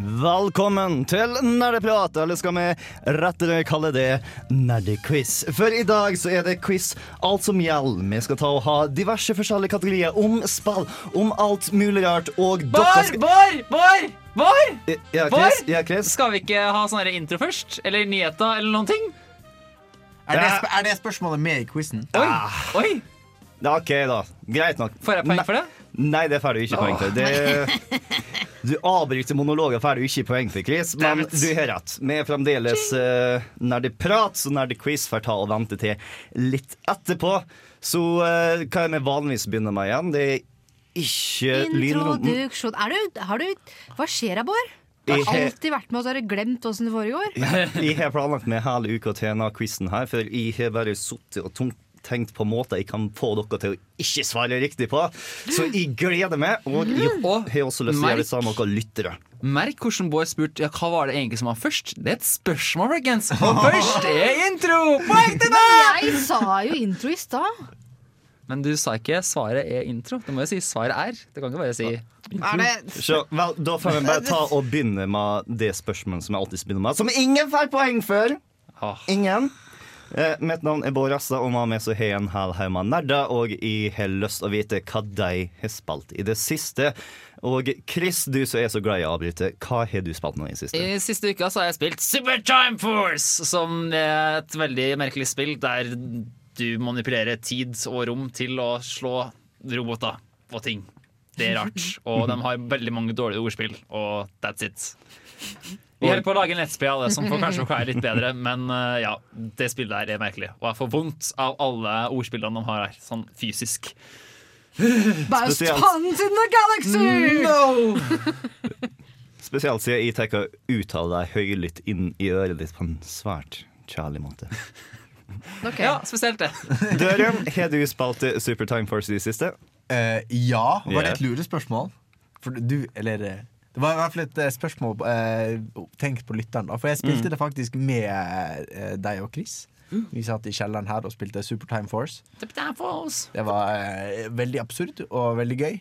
Velkommen til Nerdeprat, eller skal vi rettere kalle det Nerdequiz. For i dag så er det quiz alt som gjelder. Vi skal ta og ha diverse forskjellige kategorier om spill, om alt mulig rart, og dere Bård! skal Bård! Bård! Bård! Ja, Chris? Ja, Chris? Skal vi ikke ha sånn intro først? Eller nyheter, eller noen ting? Er det, sp er det spørsmålet med i quizen? Oi! Ah. Oi! Ja, OK, da. Greit nok. Får jeg poeng for det? Nei, det får du ikke poeng for. Det, du avbryter monologer får du ikke poeng for, Chris. Men du har rett. Vi er fremdeles uh, nerdeprat, så når det quiz får ta og vente til litt etterpå. Så uh, hva er vi vanligvis begynner med igjen? Det er ikke lynrunden. Introduksjon. Er du, har du, hva skjer da, Bård? Du har har- alltid vært med, og så har du glemt åssen det foregår. Jeg har planlagt med hele uka til denne quizen her, for jeg har bare sittet og tungt tenkt på måter jeg kan få dere til å ikke svare riktig på. Så jeg gleder meg, og jeg har også lyst til å gjøre det samme med dere lyttere. Merk hvordan Bård spurte ja, hva var det egentlig som var først. Det er et spørsmål, folkens. Og først er intro! Poeng til deg! Jeg sa jo intro i stad. Men du sa ikke svaret er intro. Du må jo si svaret er. Det kan ikke bare si intro Så, vel, da får vi bare ta og begynne med det spørsmålet som jeg alltid begynner med, som ingen får poeng for. ah. Ingen. Eh, mitt navn er Bård Rassa, og med så har jeg en hel haug med nerder, og jeg har lyst å vite hva de har spilt i det siste. Og Chris, du som er så glad i å avbryte, hva har du spilt nå i siste? I siste uka så har jeg spilt Super Time Force, som er et veldig merkelig spill der du manipulerer tid og rom til å slå roboter og ting. Det er rart. Og de har veldig mange dårlige ordspill, og that's it. Vi holder på å lage en lettspill av det som får kanskje forklare litt bedre, men uh, ja, det spillet der er merkelig. Og jeg får vondt av alle ordspillene de har her, sånn fysisk. Best puns in the galaxy! No! Spesielt siden jeg tenker å uttale deg høylytt inn i øret ditt på en svært kjærlig måte. Okay. Ja, spesielt det. Døren, har du spilt eh, Super Time Force i det siste? Uh, ja, var det et lurespørsmål? For du, eller eh, Det var i hvert fall et eh, spørsmål eh, tenkt på lytteren. da For jeg spilte det faktisk med eh, deg og Chris. Vi satt i kjelleren her og spilte Supertime Force. Super Time Force. Det var eh, veldig absurd og veldig gøy.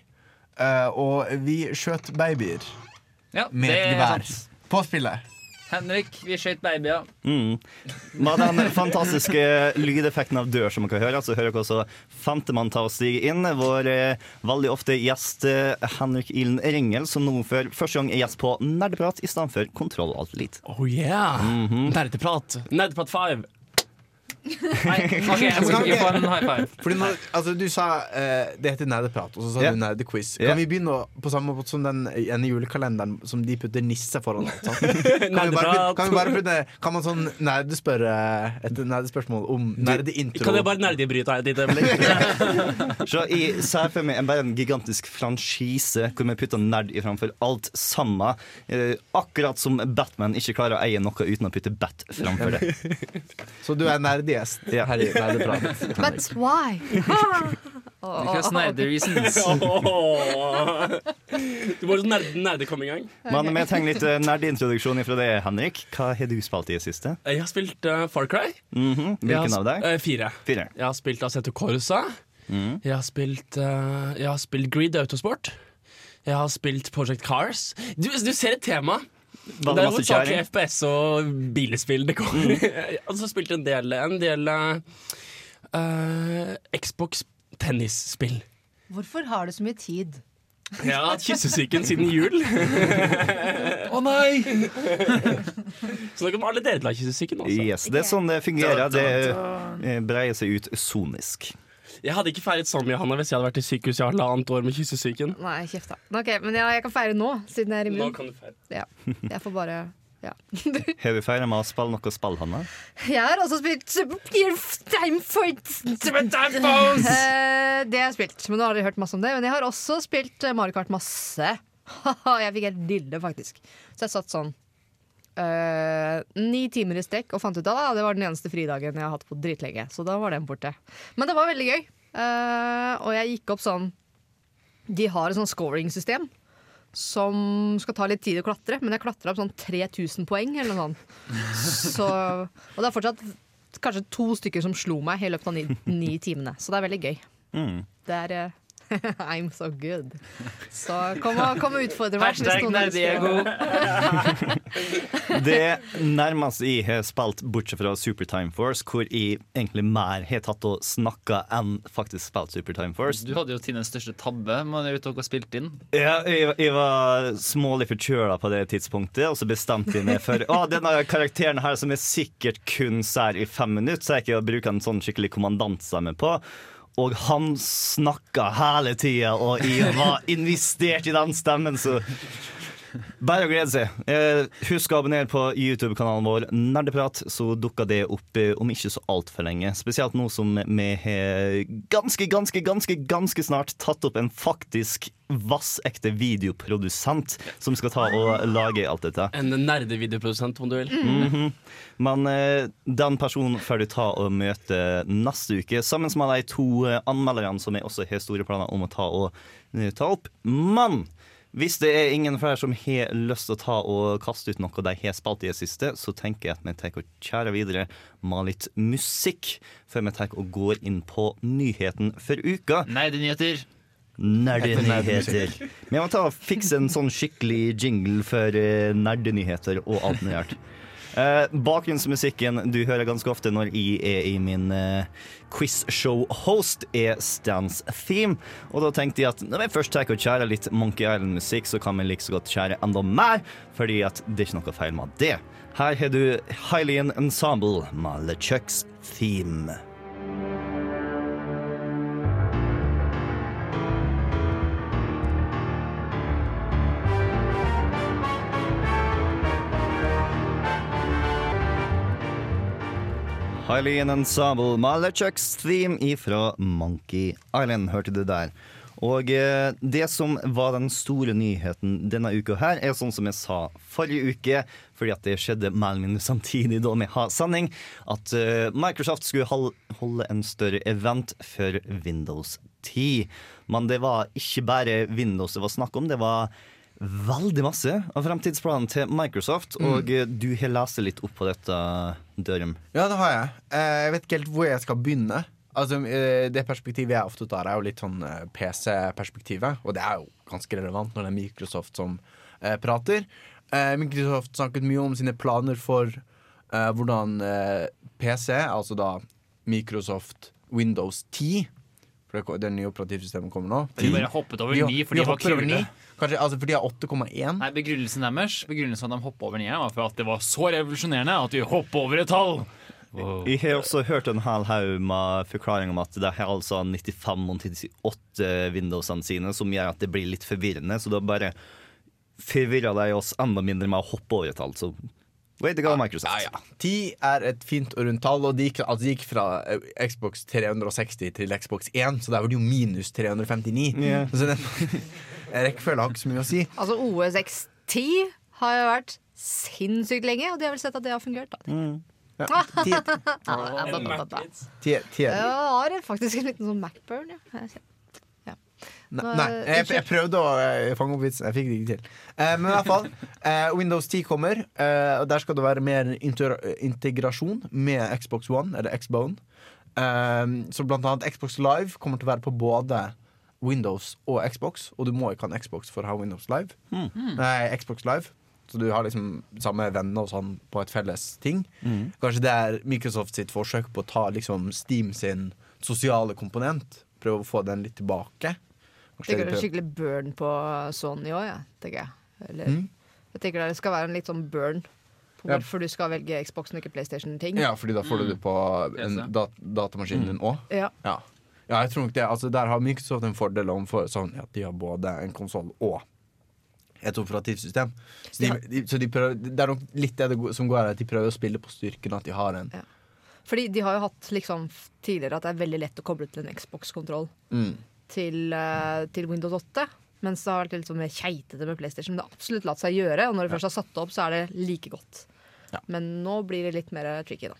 Eh, og vi skjøt babyer Ja, med et gevær på spillet. Henrik, vi skøyt babyer. Mm. Med den fantastiske lydeffekten av dør som dere hører, så hører dere også femtemann ta og stige inn. Vår eh, veldig ofte gjest eh, Henrik Ilen Rengel, som nå for første gang er gjest på Nerdeprat i stedet for Kontroll Alt Elite. Oh yeah! Nerdeprat. Nerdeprat 5. Nei, ok, jeg skal ikke få en high five. Fordi når, altså, du sa eh, det heter nerdeprat, og så sa Ja. du nerdequiz. Ja. Kan vi begynne å- på samme måte som den ene julekalenderen som de putter nisse foran alt? sant? Kan, vi bare, Nerdeprat. kan vi bare putte Kan man sånn nerdespørre et nerdespørsmål om nerdeintro? Kan jeg bare nerdebryte her et lite øyeblikk? Så jeg ser for meg en, bare en gigantisk franchise hvor vi putter nerd i framfor alt sammen. Eh, akkurat som Batman ikke klarer å eie noe uten å putte bat framfor det. Så du er nerdegjest Ja. Herregud, nei, det er bra. But why? Because neither reasons. Du var sånn nerde, kom i gang. Men vi trenger litt eh, nerdeintroduksjon fra deg, Henrik. Hva har du spilt i det siste? Jeg har spilt uh, Far Cry. Mm -hmm. Hvilken av deg? Uh, fire. Fire. Jeg har spilt Assetto Corsa. Jeg har spilt uh, Jeg har spilt Grid Autosport. Jeg har spilt Project Cars. Du, du ser et tema. Var det er masse hovedsakelig kjæring? FPS og bilspill det kommer. og så spilte en del, en del uh, Xbox tennisspill. Hvorfor har du så mye tid? Jeg har hatt kyssesyken siden jul. Å nei! Så nå kan alle dere til kyssesyken. også. Yes, det er sånn det fungerer. Det eh, breier seg ut sonisk. Jeg hadde ikke feiret sånn, Johanna, hvis jeg hadde vært i sykehus i halvannet år med kyssesyken. Nei, kjeft da. Ok, Men ja, jeg kan feire nå, siden jeg er immun. Nå kan du feire. Ja, jeg får bare ja. Har du feira med å spille noe spill, Hanna? Jeg har også spilt Super Time Fight. Super Time Force! Eh, det har jeg spilt, men nå har dere hørt masse om det. Men jeg har også spilt eh, Mario Kart masse. jeg fikk helt dille, faktisk. Så jeg satt sånn eh, ni timer i strekk og fant ut at ah, det var den eneste fridagen jeg har hatt på dritlenge. Så da var den borte. Men det var veldig gøy. Eh, og jeg gikk opp sånn De har et sånn scoring-system som skal ta litt tid å klatre, men jeg klatra opp sånn 3000 poeng eller noe sånt. Så, og det er fortsatt kanskje to stykker som slo meg i løpet av ni, ni timene, så det er veldig gøy. Mm. Det er eh, I'm so good. Så kom og, kom og utfordre meg. Hashtag Nerdiego. Det nærmeste jeg har spilt, bortsett fra Super Time Force, hvor jeg egentlig mer har tatt og snakka enn faktisk spilt Super Time Force. Du hadde jo Tines største tabbe man er ute og spilt inn. Ja, jeg, jeg var smålig forkjøla på det tidspunktet, og så bestemte jeg meg for Å, denne karakteren her som jeg sikkert kun ser i fem minutter, så jeg ikke bruker bruke en sånn skikkelig kommandantstemme på. Og han snakka hele tida, og jeg var investert i den stemmen, så bare å glede seg. Eh, husk å abonnere på YouTube-kanalen vår Nerdeprat, så dukker det opp eh, om ikke så altfor lenge. Spesielt nå som vi har ganske, ganske, ganske ganske snart tatt opp en faktisk vassekte videoprodusent som skal ta og lage alt dette. En nerdevideoprodusent, om du vil. Mhm. Men eh, den personen får du ta og møte neste uke, sammen med de to anmelderne som jeg også har store planer om å ta, og, ta opp. Men hvis det er ingen flere som har lyst til å ta og kaste ut noe de har spilt i det siste, så tenker jeg at vi tar og kjærer videre med litt musikk, før vi tar og går inn på nyheten for uka. Nei, det er nyheter. Nerdenyheter. Vi må ta og fikse en sånn skikkelig jingle for eh, nerdenyheter og alt mulig rart. Eh, bakgrunnsmusikken du hører ganske ofte når jeg er i min eh, quizshow-host, er Stans Theme. Og da tenkte jeg at når vi først tar og kjærer litt Monkey Island-musikk, så kan vi like så godt kjære enda mer, fordi at det er ikke noe feil med det. Her har du Hylian Ensemble med LeChucks Theme. Hylian Ensemble med LeChucks Theme ifra Monkey Island, hørte du der. Og eh, det som var den store nyheten denne uka her, er sånn som jeg sa forrige uke, fordi at det skjedde mer eller mindre samtidig da har sending, at eh, Microsoft skulle holde en større event for Windows 10. Men det var ikke bare Windows det var snakk om, det var veldig masse av fremtidsplanen til Microsoft. Og eh, du har lest litt opp på dette, Dørum. Ja, det har jeg. Eh, Jeg vet ikke helt hvor jeg skal begynne. Altså, eh, Det perspektivet jeg ofte tar, er jo litt sånn PC-perspektivet. Og det er jo ganske relevant når det er Microsoft som prater. Microsoft snakket mye om sine planer for hvordan PC, altså da Microsoft Windows 10 For det, det nye operativsystemet kommer nå. De bare hoppet over De- ni, for de de var kule. Kanskje, altså, for de har 8,1. Nei, Begrunnelsen deres Begrunnelsen at de hoppa over 9, var for at det var så revolusjonerende at de hoppa over et tall. Wow. Jeg har også hørt en hel haug med forklaring om at det er altså 95 og 98 Windowsene sine som gjør at det blir litt forvirrende, så da bare forvirrer de oss enda mindre med å hoppe over et tall. Så way to go, Microsoft. Ja, ja. 10 er et fint og rundt tall, og det gikk, altså, de gikk fra eh, Xbox 360 til Xbox 1, så der var det jo minus 359. Yeah. Så den rekkefølgen har ikke så mye å si. Altså OS X10 har jo vært sinnssykt lenge, og de har vel sett at det har fungert. Da. Ja, 10, Jeg 10, 10. har faktisk en liten sånn Macburn, ja. Nei, nei jeg, jeg prøvde å eh, fange opp vitsen, jeg fikk det ikke til. Eh, men i hvert fall, eh, Windows 10 kommer, eh, og der skal det være mer integrasjon med Xbox One, eller Xbone. Eh, så blant annet Xbox Live kommer til å være på både Windows og Xbox, og du må ikke ha en Xbox for å ha Windows Live. Nei, Xbox Live. Så du har liksom samme venner og sånn på et felles ting. Kanskje det er Microsoft sitt forsøk på å ta liksom Steam sin sosiale komponent. Prøve å få den litt tilbake. Tenker er skikkelig burn på Sony år, ja, tenker jeg. Eller, Mm. Jeg tenker det skal være en litt sånn burn på Ja. hvorfor du skal velge Xboxen og ikke PlayStation-ting. Ja, fordi da får du det på en dat datamaskinen din òg. Ja. Ja. ja, jeg tror nok det. Altså, der har Microsoft en fordel overfor sånn at de har både en konsoll og et operativsystem. Så, de, Ja. de, så de prøver, det er nok litt det, det som går her, at de prøver å spille på styrken at de har en Ja. Fordi de har jo hatt liksom tidligere at det er veldig lett å koble til en Xbox-kontroll mm. Til, eh, til Windows 8. Mens det har vært litt sånn mer keitete med PlayStation. Men det har absolutt latt seg gjøre, og når det først har satt det opp, så er det like godt. Ja. Men nå blir det litt mer tricky, da.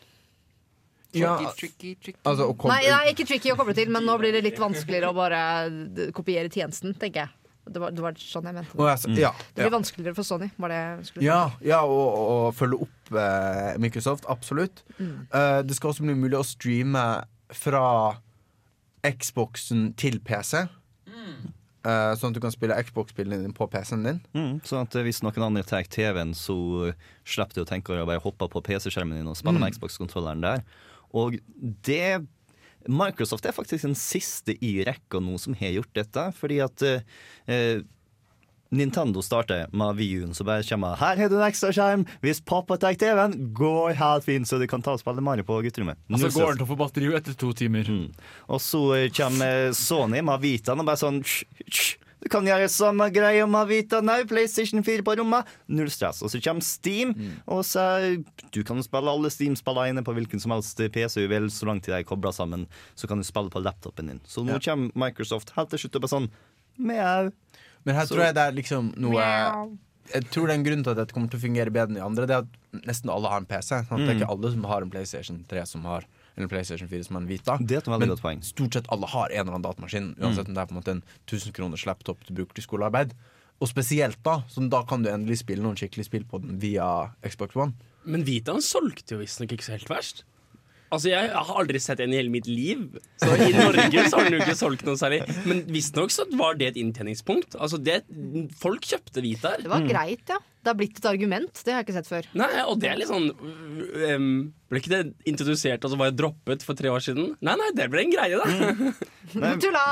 Ja, tricky, tricky. altså, nei, Nei, ikke tricky å koble til, men nå blir det litt vanskeligere å bare kopiere tjenesten, tenker jeg. Det var, det var sånn jeg mente. Å, ja, ja, Det blir ja. vanskeligere for Sony. Var det jeg skulle si. Ja, ja og, og følge opp eh, Microsoft, absolutt. Mm. Uh, det skal også bli mulig å streame fra Xboxen til PC. Mm. Uh, sånn at du kan spille Xbox-spillene dine på PC-en din. Mm, sånn at hvis noen andre tar TV-en, så slipper du å tenke å bare hoppe på PC-skjermen din og spille med Xbox-kontrolleren der. Og det Microsoft er faktisk den siste i rekka nå som har gjort dette, fordi at eh, eh, Nintendo starter med VU-en, så bare kommer Her har du en ekstra skjerm! Hvis pappa tar TV-en, går helt fint, så du kan ta og spille Mario på gutterommet. Og så går den til å få batteri etter to timer. Mm. Og så kommer Sony med Vitaen og bare sånn «Hysj, hysj, Du kan gjøre samme greia med Vita nå, PlayStation 4 på rommet. Null stress. Og så kommer Steam, og så Du kan spille alle Steam-spillene inne på hvilken som helst PC du vil, så langt de er kobla sammen. Så kan du spille på laptopen din. Så nå kommer Microsoft helt til slutt og bare sånn Mjau. Men her Så- tror jeg det er liksom noe. Jeg tror det er en grunn til at dette kommer til å fungere bedre enn de andre. Det er at nesten alle har en PC. Sant? Det er Mm. ikke alle som har en PlayStation 3 som har Eller PlayStation 4 som har en Vita. Det er et Men godt poeng. stort sett alle har en eller annen datamaskin. Uansett om det er på en måte en 1000 kroners laptop du bruker til skolearbeid. Og spesielt da, så da kan du endelig spille noen skikkelig spill på den via Xbox One. Men Vitaen solgte jo visstnok ikke så helt verst. Altså, Jeg har aldri sett en i hele mitt liv. Så I Norge så har den jo ikke solgt noe særlig. Men visstnok så var det et inntjeningspunkt. Altså, det, Folk kjøpte hvit der. Det var greit, ja. Det har blitt et argument. Det har jeg ikke sett før. Nei, og det er litt sånn um, Ble ikke det introdusert og så var det droppet for tre år siden? Nei, nei, det ble en greie, da. Tulla!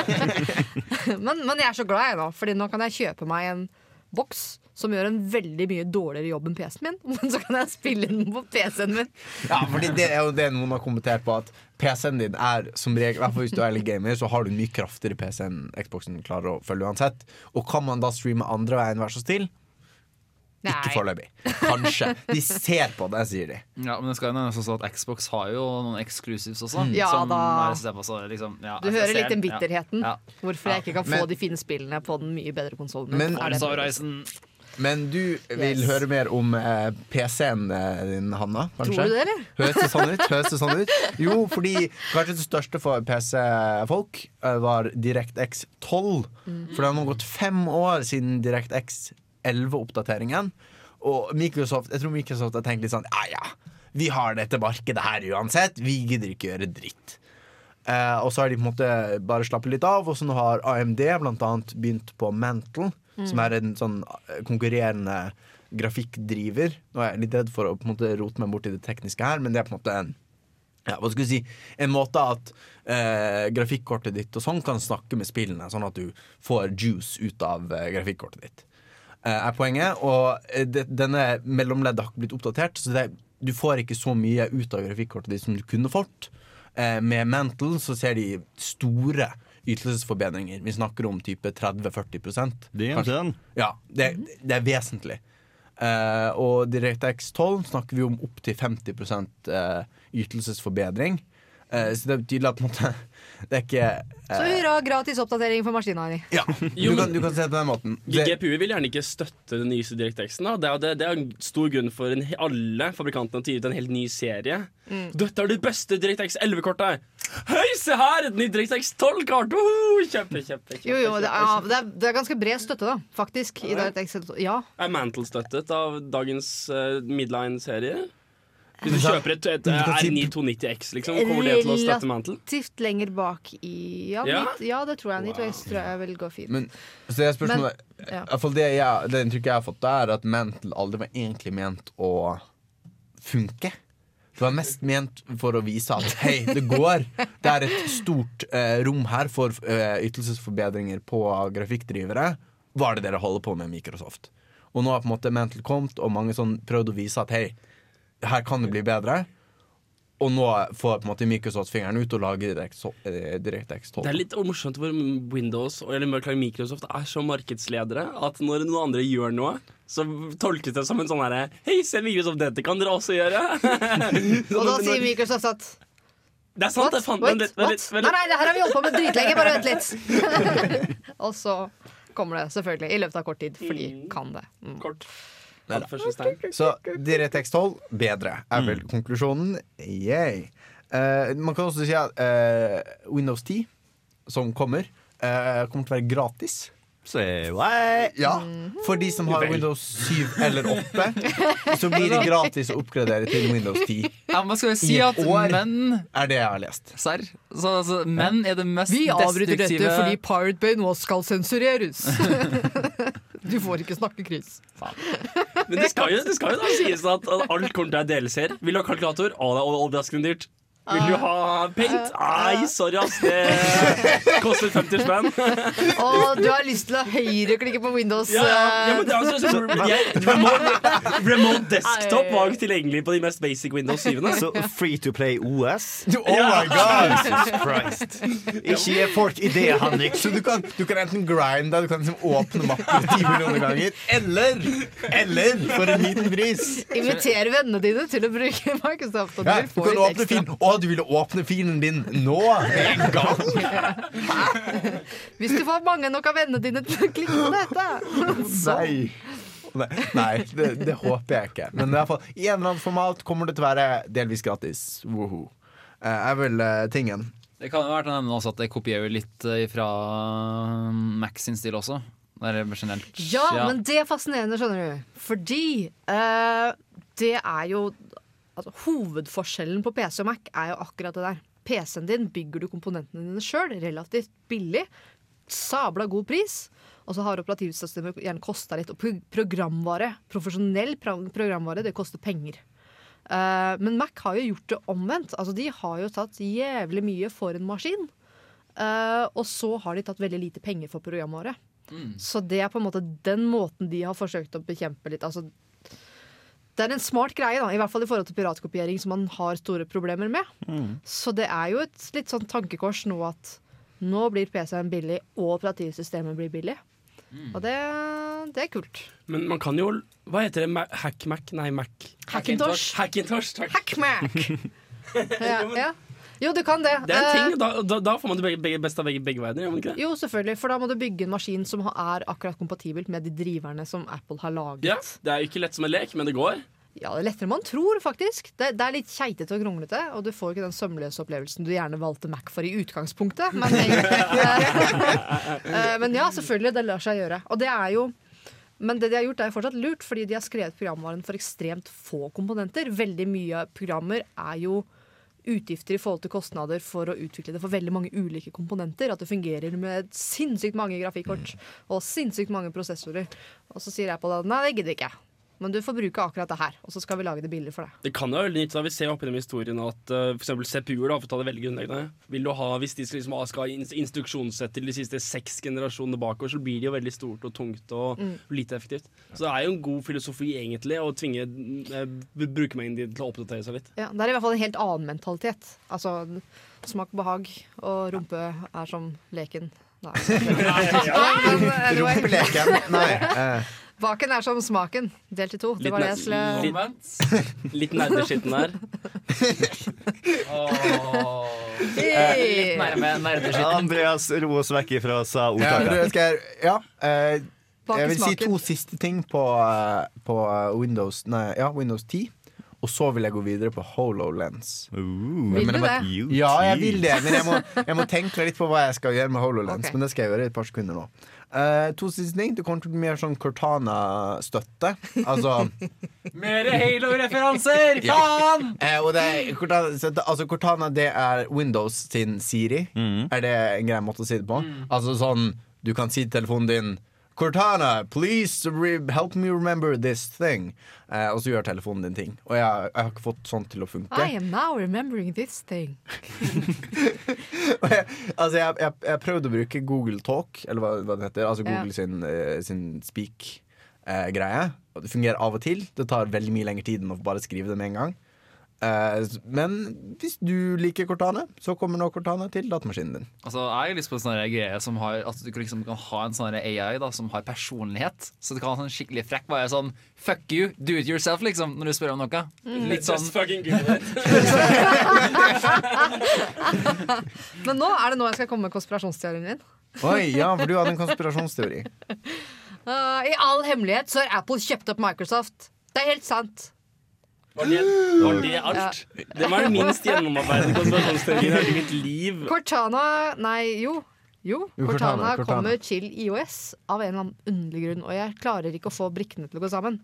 men, men jeg er så glad jeg nå, Fordi nå kan jeg kjøpe meg en boks som gjør en veldig mye dårligere jobb enn PC-en min. Men så kan jeg spille den på PC-en min. Ja, fordi det er jo det noen har kommentert på, at PC-en din er som regel hvert fall hvis du er litt gamer, så har du mye kraftigere PC enn Xboxen klarer å følge uansett. Og kan man da streame andre veien vær så snill? Ikke foreløpig. Kanskje. De ser på det, sier de. Ja, men det skal jo også at Xbox har jo noen exclusives også. Ja da. på, liksom, ja, Du hører litt den bitterheten. Ja. Hvorfor jeg ikke kan Men- få de fine spillene på den mye bedre konsollen Men-. Men du vil Yes. høre mer om eh, PC-en eh, din, Hanna? Kanskje? Tror du det, eller? Høres det sånn ut? Høres det sånn ut? Jo, fordi kanskje det største for PC-folk eh, var DirectX 12. For det har nå gått fem år siden DirectX 11-oppdateringen. Og Microsoft, jeg tror Microsoft har tenkt litt sånn Ja, ja, vi har dette markedet her uansett. Vi gidder ikke gjøre dritt. Eh, og så har de på en måte bare slappet litt av, og så nå har AMD blant annet begynt på Mantle, som er en sånn eh, konkurrerende grafikkdriver. Nå er jeg litt redd for å på en måte rote meg bort i det tekniske her, men det er på en måte en ja, hva skal si En måte at eh, grafikkortet ditt og sånn kan snakke med spillene, sånn at du får juice ut av eh, grafikkortet ditt. Eh, er poenget. Og eh, det, denne mellomleddet har ikke blitt oppdatert, så det, du får ikke så mye ut av grafikkortet ditt som du kunne fått. Eh, med Mantle så ser de store ytelsesforbedringer. Vi snakker om type 30-40 Det er en sønn. ja, det, det er vesentlig. Uh, og DirectX 12 snakker vi om opptil 50 uh, ytelsesforbedring. Uh, så det er tydelig at på en måte, det er ikke Så eh, hurra, gratis oppdatering for maskina di. Ja, du, kan, du kan se det på den måten. Det, GPU vil gjerne ikke støtte den nyeste DirectX-en. Det, det, det er en stor grunn for en, alle fabrikantene til å gi ut en helt ny serie. Dette er det beste DirectX 11-kortet! Hei, se her! Et nytt DirectX 12-kort! Uh, kjempe, kjempe, kjempe, Jo, jo, det kjempe, er, det er, det er ganske bred støtte, da, faktisk. I DirectX. Ja. Er Mantle støttet av dagens uh, midline-serie? Hvis du kjøper et, et du R929X, liksom, kommer det til å støtte Mantle? Relativt lenger bak i Ja, Ja? Nit- ja det tror jeg. NitOS tror jeg vil gå fint. men så det er spørsmålet ja. i det, jeg, det inntrykket jeg har fått, er at Mantle aldri var egentlig ment å funke. Det var mest ment for å vise at hei, det går. Det er et stort eh, rom her for eh, ytelsesforbedringer på grafikkdrivere. Hva er det dere holder på med, Microsoft? Og nå har på en måte Mantle kommet, og mange sånn prøvd å vise at hei, her kan det bli bedre. Og nå får på en måte Microsoft fingeren ut og lager DirectX eh, DirectX 12. Det er litt morsomt hvor Windows eller Microsoft er så markedsledere at når noen andre gjør noe, så tolkes det som en sånn herre Hei, se Microsoft, dette kan dere også gjøre! Og da sier Microsoft at Det er sant, What? det fant Wait, litt, litt, litt, Nei, nei, det her har vi holdt på med dritlenge. Bare vent litt. og så kommer det selvfølgelig i løpet av kort tid, for de kan det. Mm. Kort. Anførselstegn. Så 12 bedre, er vel konklusjonen. Yay. Uh, man kan også si at uh, Windows 10, som kommer, uh, kommer til å være gratis. Say what? Ja, For de som har Windows 7 eller 8, så blir det gratis å oppgradere til Windows 10. Ja, men skal si I at et år. menn Er det jeg har lest. Serr? Så altså, menn er det mest Vi avbryter dette fordi Pirate Bay nå skal sensureres. Du får ikke snakke, Chris. Men det skal jo, det skal jo da sies at, alt kommer til å være DLC-er. Vil du ha kalkulator? Å, det er overraskende dyrt. Vil du ha paint? Nei, sorry, ass. Det koster 50 spenn. Og du har lyst til å høyreklikke på Windows. Ja, ja, ja, men eh, det er altså, remote, remote desktop var jo ikke tilgjengelig på de mest basic Windows 7-ene. Så free to play OS? Oh my god! Jesus Christ. Ikke gi folk ideer, Henrik. Så du kan, du kan enten grinde, du kan liksom åpne mapper ti millioner ganger, eller Eller for en liten pris. Inviter vennene dine til å bruke Microsoft. Og Ja, du du får kan litt åpne ekstra. Å, du ville åpne filen din nå? Med en gang? Hvis du får mange nok av vennene dine til å klikke på dette. Så. Nei. Nei, det, det håper jeg ikke. Men i, hvert fall, i en eller annen format kommer det til å være delvis gratis. Woho. Eh, er vel eh, tingen. Det kan jo være til å nevne også at jeg kopierer litt eh, fra Max sin stil også. Er. Ja, men det er fascinerende, skjønner du. Fordi uh, det er jo altså, Hovedforskjellen på PC og Mac er jo akkurat det der. PC-en din bygger du komponentene dine sjøl, relativt billig. Sabla god pris. Og så har operativsystemet gjerne kosta litt. Og programvare, profesjonell programvare, det koster penger. Uh, men Mac har jo gjort det omvendt. Altså, de har jo tatt jævlig mye for en maskin. Uh, og så har de tatt veldig lite penger for programvare. Så det er på en måte den måten de har forsøkt å bekjempe litt. Altså, det er en smart greie, da, i hvert fall i forhold til piratkopiering, som man har store problemer med. Så det er jo et litt sånn tankekors nå at nå blir PC-en billig, og operativsystemet blir billig. Og det, det er kult. Men man kan jo Hva heter det? Hack-Mac? Nei, Mac. Hackintosh. Hackintosh, takk. Hackmac! ja, ja. Jo, du kan det. Det er en Eh, ting. Da, da, da får man det begge, begge, av begge, begge verdener. gjør man ikke det? Jo, selvfølgelig, for da må du bygge en maskin som er akkurat kompatibelt med de driverne som Apple har laget. Ja, Det er jo ikke lett som en lek, men det går. Ja, det er lettere enn man tror, faktisk. Det, det er litt keitete og kronglete, og du får ikke den sømløse opplevelsen du gjerne valgte Mac for i utgangspunktet. Men, Eh, men ja, selvfølgelig, det lar seg gjøre. Og det er jo men det de har gjort er fortsatt lurt, fordi de har skrevet programvaren for ekstremt få komponenter. Veldig mye programmer er jo utgifter i forhold til kostnader for å utvikle det for veldig mange ulike komponenter. At det fungerer med sinnssykt mange grafikkort og sinnssykt mange prosessorer. Og så sier Apple at nei, det gidder ikke ikke. Men du får bruke akkurat det her, og så skal vi lage det billig for deg. Det kan jo være nytt, da Vi ser jo opp gjennom historien at uh, for eksempel CPU-er, for å ta det veldig grunnleggende Vil du ha, Hvis de skal, liksom, ha- skal ha instruksjonssett til de siste seks generasjonene bakover, så blir det jo veldig stort og tungt og lite effektivt. Så det er jo en god filosofi egentlig å tvinge uh, brukermengden din til å oppdatere seg litt. Ja, det er i hvert fall en helt annen mentalitet. Altså smak behag, og rumpe er som leken. Nei. Rumpeleken. Nei. Eh, baken er som smaken, delt i to. Det Litt var det jeg skulle litt-. Litt nerdeskitten eh, Litt nærme nerdeskitten. Andreas, ro oss vekk ifra sa ordtaket. ja eh, jeg vil si to siste ting på, eh, på Windows, nei, ja, Windows 10. Og så vil jeg gå videre på HoloLens. Ooh. Vil du det? Ja, jeg vil det, men jeg må, jeg må tenke litt på hva jeg skal gjøre med HoloLens. Okay. Men det skal jeg gjøre i et par sekunder nå. Eh, to siste ting. Det kommer til å bli mer sånn Cortana-støtte. Altså Mer Halo-referanser! Faen! Eh, og det er, Cortana, så altså Cortana det er Windows sin Siri. Er det en grei måte å si det på? Altså sånn Du kan si til telefonen din Cortana, please help me remember this thing. Eh, og så gjør telefonen din ting. Og jeg, jeg har ikke fått sånt til å funke. I am now remembering this thing. Jeg, altså jeg, jeg, jeg prøvde å bruke Google Talk, eller hva, hva det heter. Altså Ja. Google sin, eh, sin speak-greie. og det fungerer av og til. Det tar veldig mye lengre tid enn å bare skrive det med en gang. Eh, men hvis du liker Cortana, så kommer nå Cortana til datamaskinen din. Altså, jeg har lyst på en sånn greie som har At du liksom kan ha en sånn AI da som har personlighet. Så du kan ha sånn skikkelig frekk. Bare sånn fuck you, do it yourself, liksom, når du spør om noe. Litt sånn Just fucking Men nå er det nå jeg skal komme med konspirasjonsteorien min. Oi, ja, for du hadde en konspirasjonsteori. Uh, I all hemmelighet så har Apple kjøpt opp Microsoft. Det er helt sant. Var det, var det alt? Det var den minst gjennomarbeidede konspirasjonsteorien i mitt liv. Cortana Nei, jo. Jo, Cortana, Cortana, kommer til IOS av en eller annen underlig grunn. Og jeg klarer ikke å få brikkene til å gå sammen.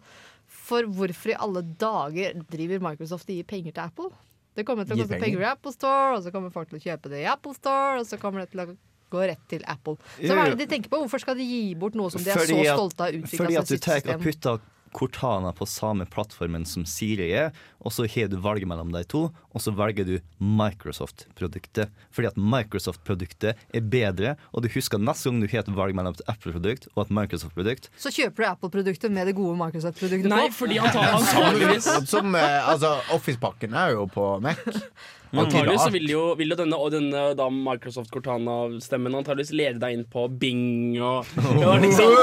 For hvorfor i alle dager driver Microsoft og gir penger til Apple? Det kommer til å koste penger? i Apple Store, og så kommer folk til å kjøpe det i Apple Store, og så kommer det til å gå rett til Apple. Så hva er det de tenker på? Hvorfor skal de gi bort noe som de er Fordi så stolte av Fordi at du tar og putter Cortana på samme plattformen som Siri er, og så har du valget mellom de to, og så velger du Microsoft-produktet. Fordi at Microsoft-produktet er bedre, og du husker neste gang du har et valg mellom et Apple-produkt og et Microsoft-produkt. Så kjøper du Apple-produktet med det gode Microsoft-produktet Nei, fordi antageligvis Som, eh, altså, Office-pakken er jo på Mac. Antageligvis så vil jo, vil jo denne, og denne da Microsoft Cortana-stemmen antageligvis lede deg inn på Bing og, og liksom,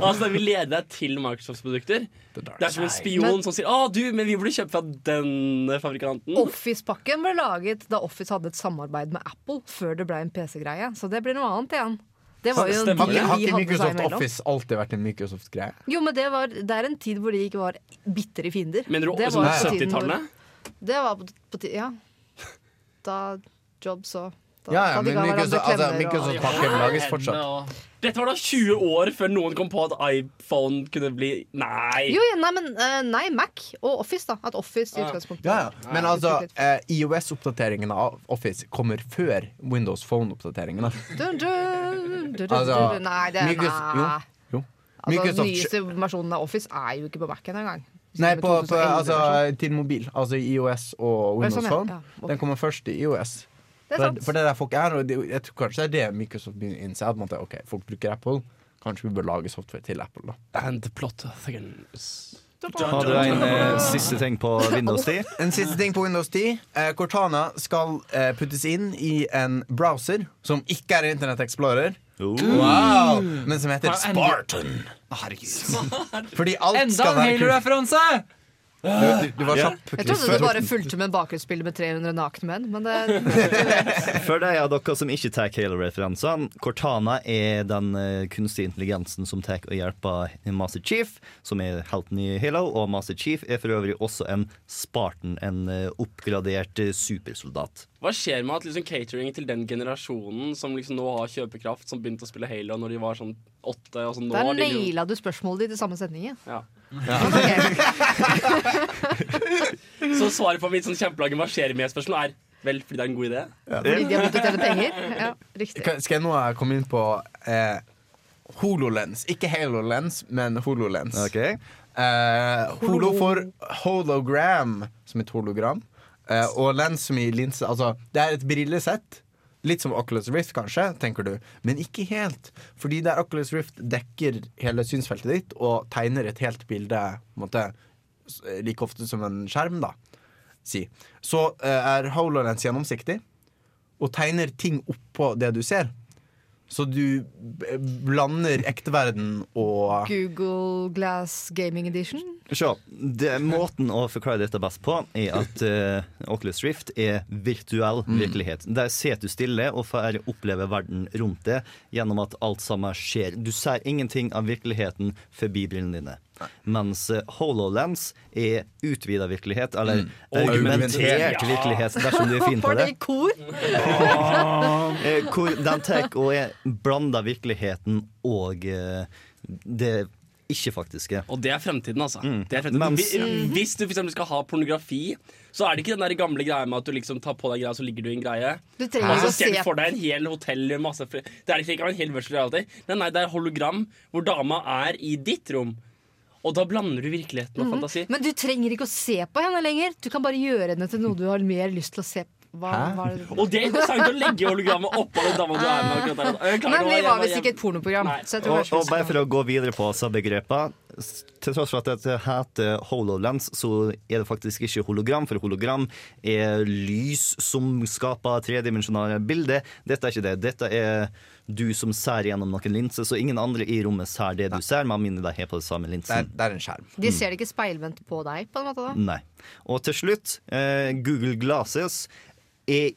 Altså Den vil lede deg til Microsoft-produkter. Det er som en spion Men- som sier 'Å, du, men vi burde kjøpe fra denne fabrikanten'. Office-pakken ble laget da Office hadde et samarbeid med Apple før det ble en PC-greie. Så det blir noe annet igjen. Det var jo en Stemmer Har ikke, har ikke Microsoft. Office alltid vært en Microsoft-greie? Jo, men det, var, det er en tid hvor de ikke var bitre fiender. Mener du det sånn var 70-tallet? Det var på, på Ja. Da Jobs og da, Ja, ja, men Microsoft-pakken Microsoft, altså, lages fortsatt. Dette var da 20 år før noen kom på at iPhone kunne bli Nei! Jo, ja, nei, men uh, nei, Mac og Office, da. At Office i utgangspunktet Ja, ja. Men altså, Utviklet. eh, IOS-oppdateringen av Office kommer før Windows Phone-oppdateringen. Altså. Nei, det Microsoft- jo, Jo. Altså, Microsoft- nyeste versjonen av Office er jo ikke på Mac-en engang. Nei, på, på, altså, til mobil. Altså IOS og Windows sånn. Phone. Ja, ok. Den kommer først i IOS. det er For, sant. for det der folk er, og det, jeg tror kanskje det er det Microsoft begynner å innse. At man tenker, ok, folk bruker Apple. Kanskje vi bør lage software til Apple, da. And the plot. Har du en eh, siste ting på Windows 10? En siste ting på Windows 10. Eh, Cortana skal eh, puttes inn i en browser som ikke er Internett Explorer. Wow! Men som heter Spartan. Herregud. Fordi alt Enda skal en være kult. Halo-referanse! Du, du, var kjapp. Jeg trodde det bare fulgte med bakgrunnsbilde med 300 nakne menn, men det For de av dere som ikke tar Halo-referansene, Cortana er den eh, kunstige intelligensen som tar og hjelper Master Chief, som er helten i Halo, og Master Chief er for øvrig også en Spartan, en eh, oppgradert eh, supersoldat. Hva skjer med at liksom catering til den generasjonen som liksom nå har kjøpekraft, som begynte å spille Halo når de var sånn åtte? Og sånn, nå Der naila du spørsmålet ditt i samme setning. ja. ja. Så svaret på mitt sånn kjempelange hva skjer med-spørsmål er vel fordi det er en god idé. Fordi de har begynt å tjene penger? Ja, riktig. Skal jeg nå komme inn på eh, HoloLens? Ikke HaloLens, men HoloLens. Ok? Eh, holo for hologram, som et hologram. Eh, og lens linse. Altså, det er et brillesett. Litt som Oculus Rift, kanskje, tenker du. Men ikke helt. Fordi der Oculus Rift dekker hele synsfeltet ditt og tegner et helt bilde måte, like ofte som en skjerm, da. Si. Så eh, er HoloLens gjennomsiktig og tegner ting oppå det du ser. Så du blander ekte verden og Google Glass Gaming Edition. Se, det, måten å forklare dette best på, er at uh, Oculus Rift er virtuell virkelighet. Der sitter du stille og får oppleve verden rundt deg gjennom at alt sammen skjer. Du ser ingenting av virkeligheten forbi brillene dine. Mens eh, HoloLens er utvida virkelighet, eller augmentert virkelighet, dersom du er fin på det. i kor? Eh, hvor den tar og er blanda virkeligheten og eh, det ikke-faktiske. Og det er fremtiden, altså. Mm. Det er fremtiden. Mens- Hvi- Hvis du for skal ha pornografi, så er det ikke den der gamle greia med at du liksom tar på deg greia, så ligger du i en greie. Du trenger ikke å se for deg en hel hotell masse fri- Det er ikke en hel virtual reality. Nei, nei, det er hologram hvor dama er i ditt rom. Og da blander du virkeligheten og fantasi. Men du trenger ikke å se på henne lenger. Du kan bare gjøre henne til noe du har mer lyst til å se på. Hva, hva er det? Og det er interessant å legge hologrammet oppå den dama du er med. å vi var visst ikke et pornoprogram. Så jeg tror Og, og bare for å gå videre på begrepet Til tross for at det heter HoloLens, så er det faktisk ikke hologram. For hologram er lys som skaper tredimensjonale bilder. Dette er ikke det. Dette er du som ser gjennom noen linser, så ingen andre i rommet ser det du ser, med mindre de har på det samme det er, linsen. det er en skjerm. De ser det ikke speilvendt på deg, på en måte? da Nei. Og til slutt, eh, Google Glasses er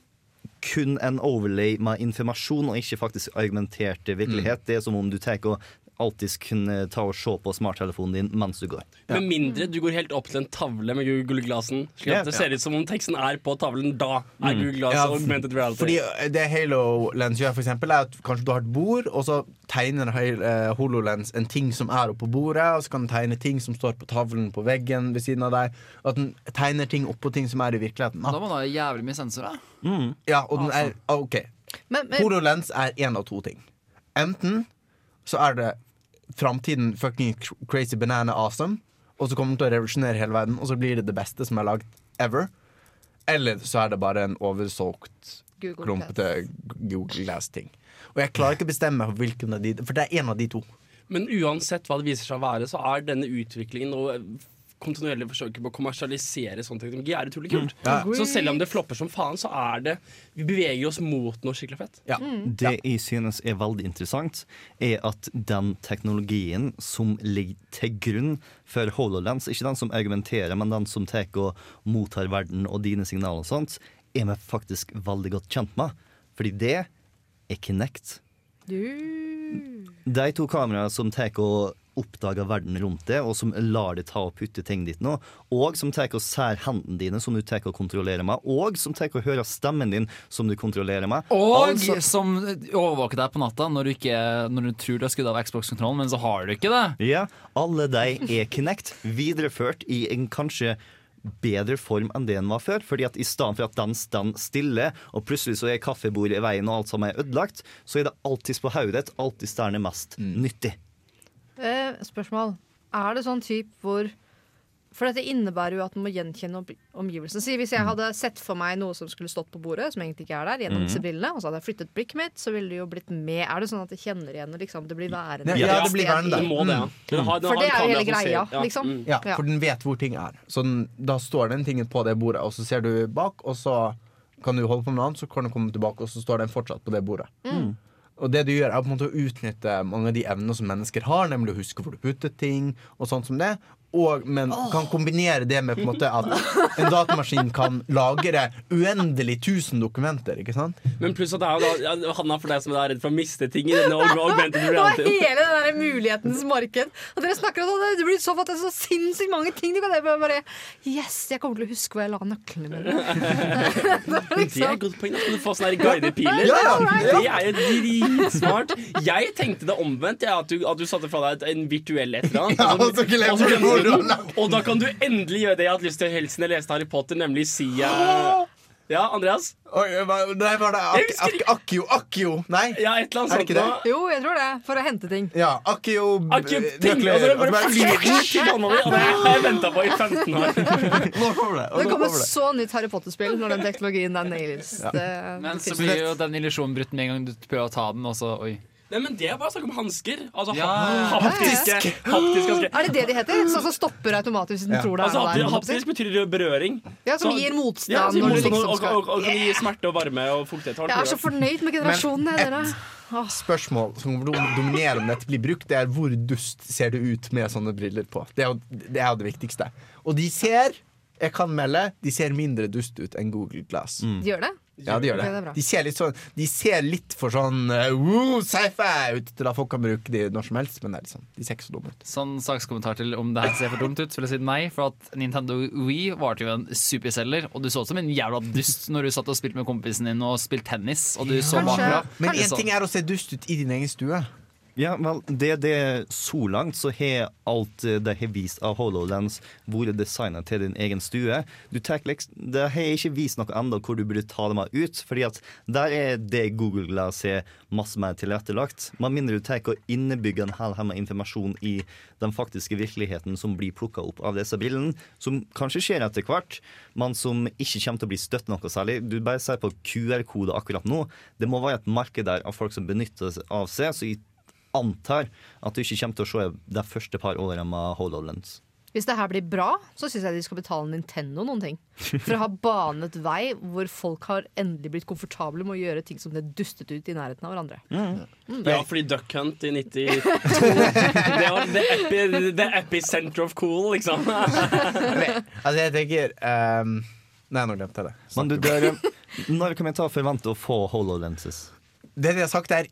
kun en overlay med informasjon og ikke faktisk argumentert virkelighet. Det er som om du tar og alltid kunne ta og se på smarttelefonen din mens du går. Med mindre du går helt opp til en tavle med Google Glassen. Slik at det ser ut som om teksten er på tavlen. Da er Google Glass Ja, augmented reality. Fordi Det Halo Lens gjør, for eksempel, er at kanskje du har et bord, og så tegner eh, HoloLens en ting som er oppå bordet, og så kan den tegne ting som står på tavlen på veggen ved siden av deg. At den tegner ting oppå ting som er i virkeligheten. Da Da. må den ha jævlig mye sensorer. Ja, og den er, ok Men, men HoloLens er én av to ting. Enten så er det framtiden fucking crazy banana awesome, og så kommer den til å revolusjonere hele verden, og så blir det det beste som er lagd ever. Eller så er det bare en oversolgt, klumpete Google Glass-ting. Og jeg klarer ikke å bestemme hvilken av de For det er en av de to. Men uansett hva det viser seg å være, så er denne utviklingen og kontinuerlig forsøker på å kommersialisere sånn teknologi er utrolig kult. Ja. Så selv om det flopper som faen, så er det Vi beveger oss mot noe skikkelig fett. Ja. Det jeg synes er veldig interessant, er at den teknologien som ligger til grunn for HoloLens, ikke den som argumenterer, men den som tar og mottar verden og dine signaler og sånt, er vi faktisk veldig godt kjent med. Fordi det er Kinect. Du De to kameraene som tar og oppdager verden rundt det, og som lar deg ta og putte ting dit nå, og som tar og ser hendene dine, som du tar og kontrollerer med, og som tar og hører stemmen din, som du kontrollerer med. Og Altså- som overvåker deg på natta når du, ikke, når du tror du har skrudd av Xbox-kontrollen, men så har du ikke det. Ja, alle de er Kinect, videreført i en kanskje bedre form enn det den var før. Fordi at i stedet for at den står stille, og plutselig så er kaffebordet i veien og alt sammen er ødelagt, så er det alltid på hodet ditt, alltid der den er mest nyttig. Eh, Spørsmål. Er det sånn type hvor For dette innebærer jo at man må gjenkjenne om- omgivelsene. Si Hvis jeg hadde sett for meg noe som skulle stått på bordet, som egentlig ikke er der, gjennom disse brillene, og så hadde jeg flyttet blikket mitt, så ville det jo blitt med. Er det sånn at jeg kjenner igjen og liksom, det blir værende? Ja, det blir værende der. Den For det er jo hele greia, ja, liksom. mm. Ja, for den vet hvor ting er. Så den, da står den tingen på det bordet, og så ser du bak, og så kan du holde på med noe annet, så kan du komme tilbake, og så står den fortsatt på det bordet. Og det du gjør, er på en måte å utnytte mange av de evnene som mennesker har, nemlig å huske hvor du putter ting, og sånt som det. Og, men kan kombinere det med på en måte at en datamaskin kan lagre uendelig tusen dokumenter. ikke sant? Men pluss at det er jo da ja, Hanna, for deg som er redd for å miste ting i denne Det var hele det der mulighetens marked. Og dere snakker om det, det blir så, det er så sinnssykt mange ting. Du kan gjøre. bare Yes, jeg kommer til å huske hvor jeg la nøklene mine. Det er liksom. et godt poeng. Da skal du få sånne her guidede piler. Ja, ja. Det er jo dritsmart. Jeg tenkte det omvendt, at, du, at du satte fra deg en virtuell et eller annet. Ja, og så glemmer du lagt og da kan du endelig gjøre det jeg har hatt lyst til helt siden jeg leste Harry Potter, nemlig Sia Ja, Andreas? Oi, hva- Nei, var det ak ak Akkio? Akkio? Nei? Ja, et eller Er det sånt. ikke det? nå. Jo, jeg tror det. For å hente ting. Ja, Akkio Akkurat nøkler, tenker, og så og så bare bare- til hånda di, det har jeg venta på i 15 år. Nå kommer det. Det kommer så nytt Harry Potter-spill når den teknologien der nails. Ja. Men så blir jo den illusjonen brutt med en gang du prøver å ta den, og så oi. Nei, men Det er bare snakk om hansker. Altså Ja. ha- haptiske, haptiske hansker. Er det det de heter? Sånn som stopper automatisk hvis Ja. tror det er Altså, noe hapti- der? haptisk betyr berøring. Ja, Som Så- gir motstand Ja, som når du motstand liksom og, og, og, og gir smerte og varme og fuktighet. Jeg er så fornøyd med generasjonen, Men dere. Spørsmål som dominerer om dette blir brukt, det er hvor dust ser du ut med sånne briller på. Det er jo det, er jo det viktigste. Og de ser, jeg kan melde, de ser mindre dust ut enn Google Glass. De gjør det? Ja, de gjør det er det. De ser litt sånn De ser litt for sånn uh, woo, sci-fi ut til at folk kan bruke de når som helst, men det er sånn, de ser ikke så dumme ut. Sånn sakskommentar til om det her ser for dumt ut, så vil jeg si nei. For at Nintendo Wii var jo en superselger, og du så ut som en jævla dust når du satt og spilte med kompisen din og spilte tennis, og du så bakfra. Men én ting er å se dust ut i din egen stue. Ja, vel, det, det Så langt så har alt de har vist av HoloLens vært designet til din egen stue. Du liksom, Det har ikke vist noe enda hvor du burde ta dem ut. fordi at der er det Google Glass har masse mer tilrettelagt. Med mindre du tar og innebygger en hel haug informasjon i den faktiske virkeligheten som blir plukka opp av disse brillene, som kanskje skjer etter hvert, men som ikke kommer til å bli støtt noe særlig. Du bare ser på QR-kode akkurat nå. Det må være et marked der av folk som benytter seg av seg. så jeg antar at du ikke kommer til å se de første par årene med HoloLens. Hvis det her blir bra, så syns jeg de skal betale Nintendo noen ting. For å ha banet vei hvor folk har endelig blitt komfortable med å gjøre ting som det dustet ut i nærheten av hverandre. Ja, fordi Duck Hunt i 92 Det var the, epi, the epicenter of cool, liksom. Altså, jeg tenker um, Nei, nå glemte jeg det. Men du, dere, når kan vi ta og forvente å få HoloLenses? Det de har sagt er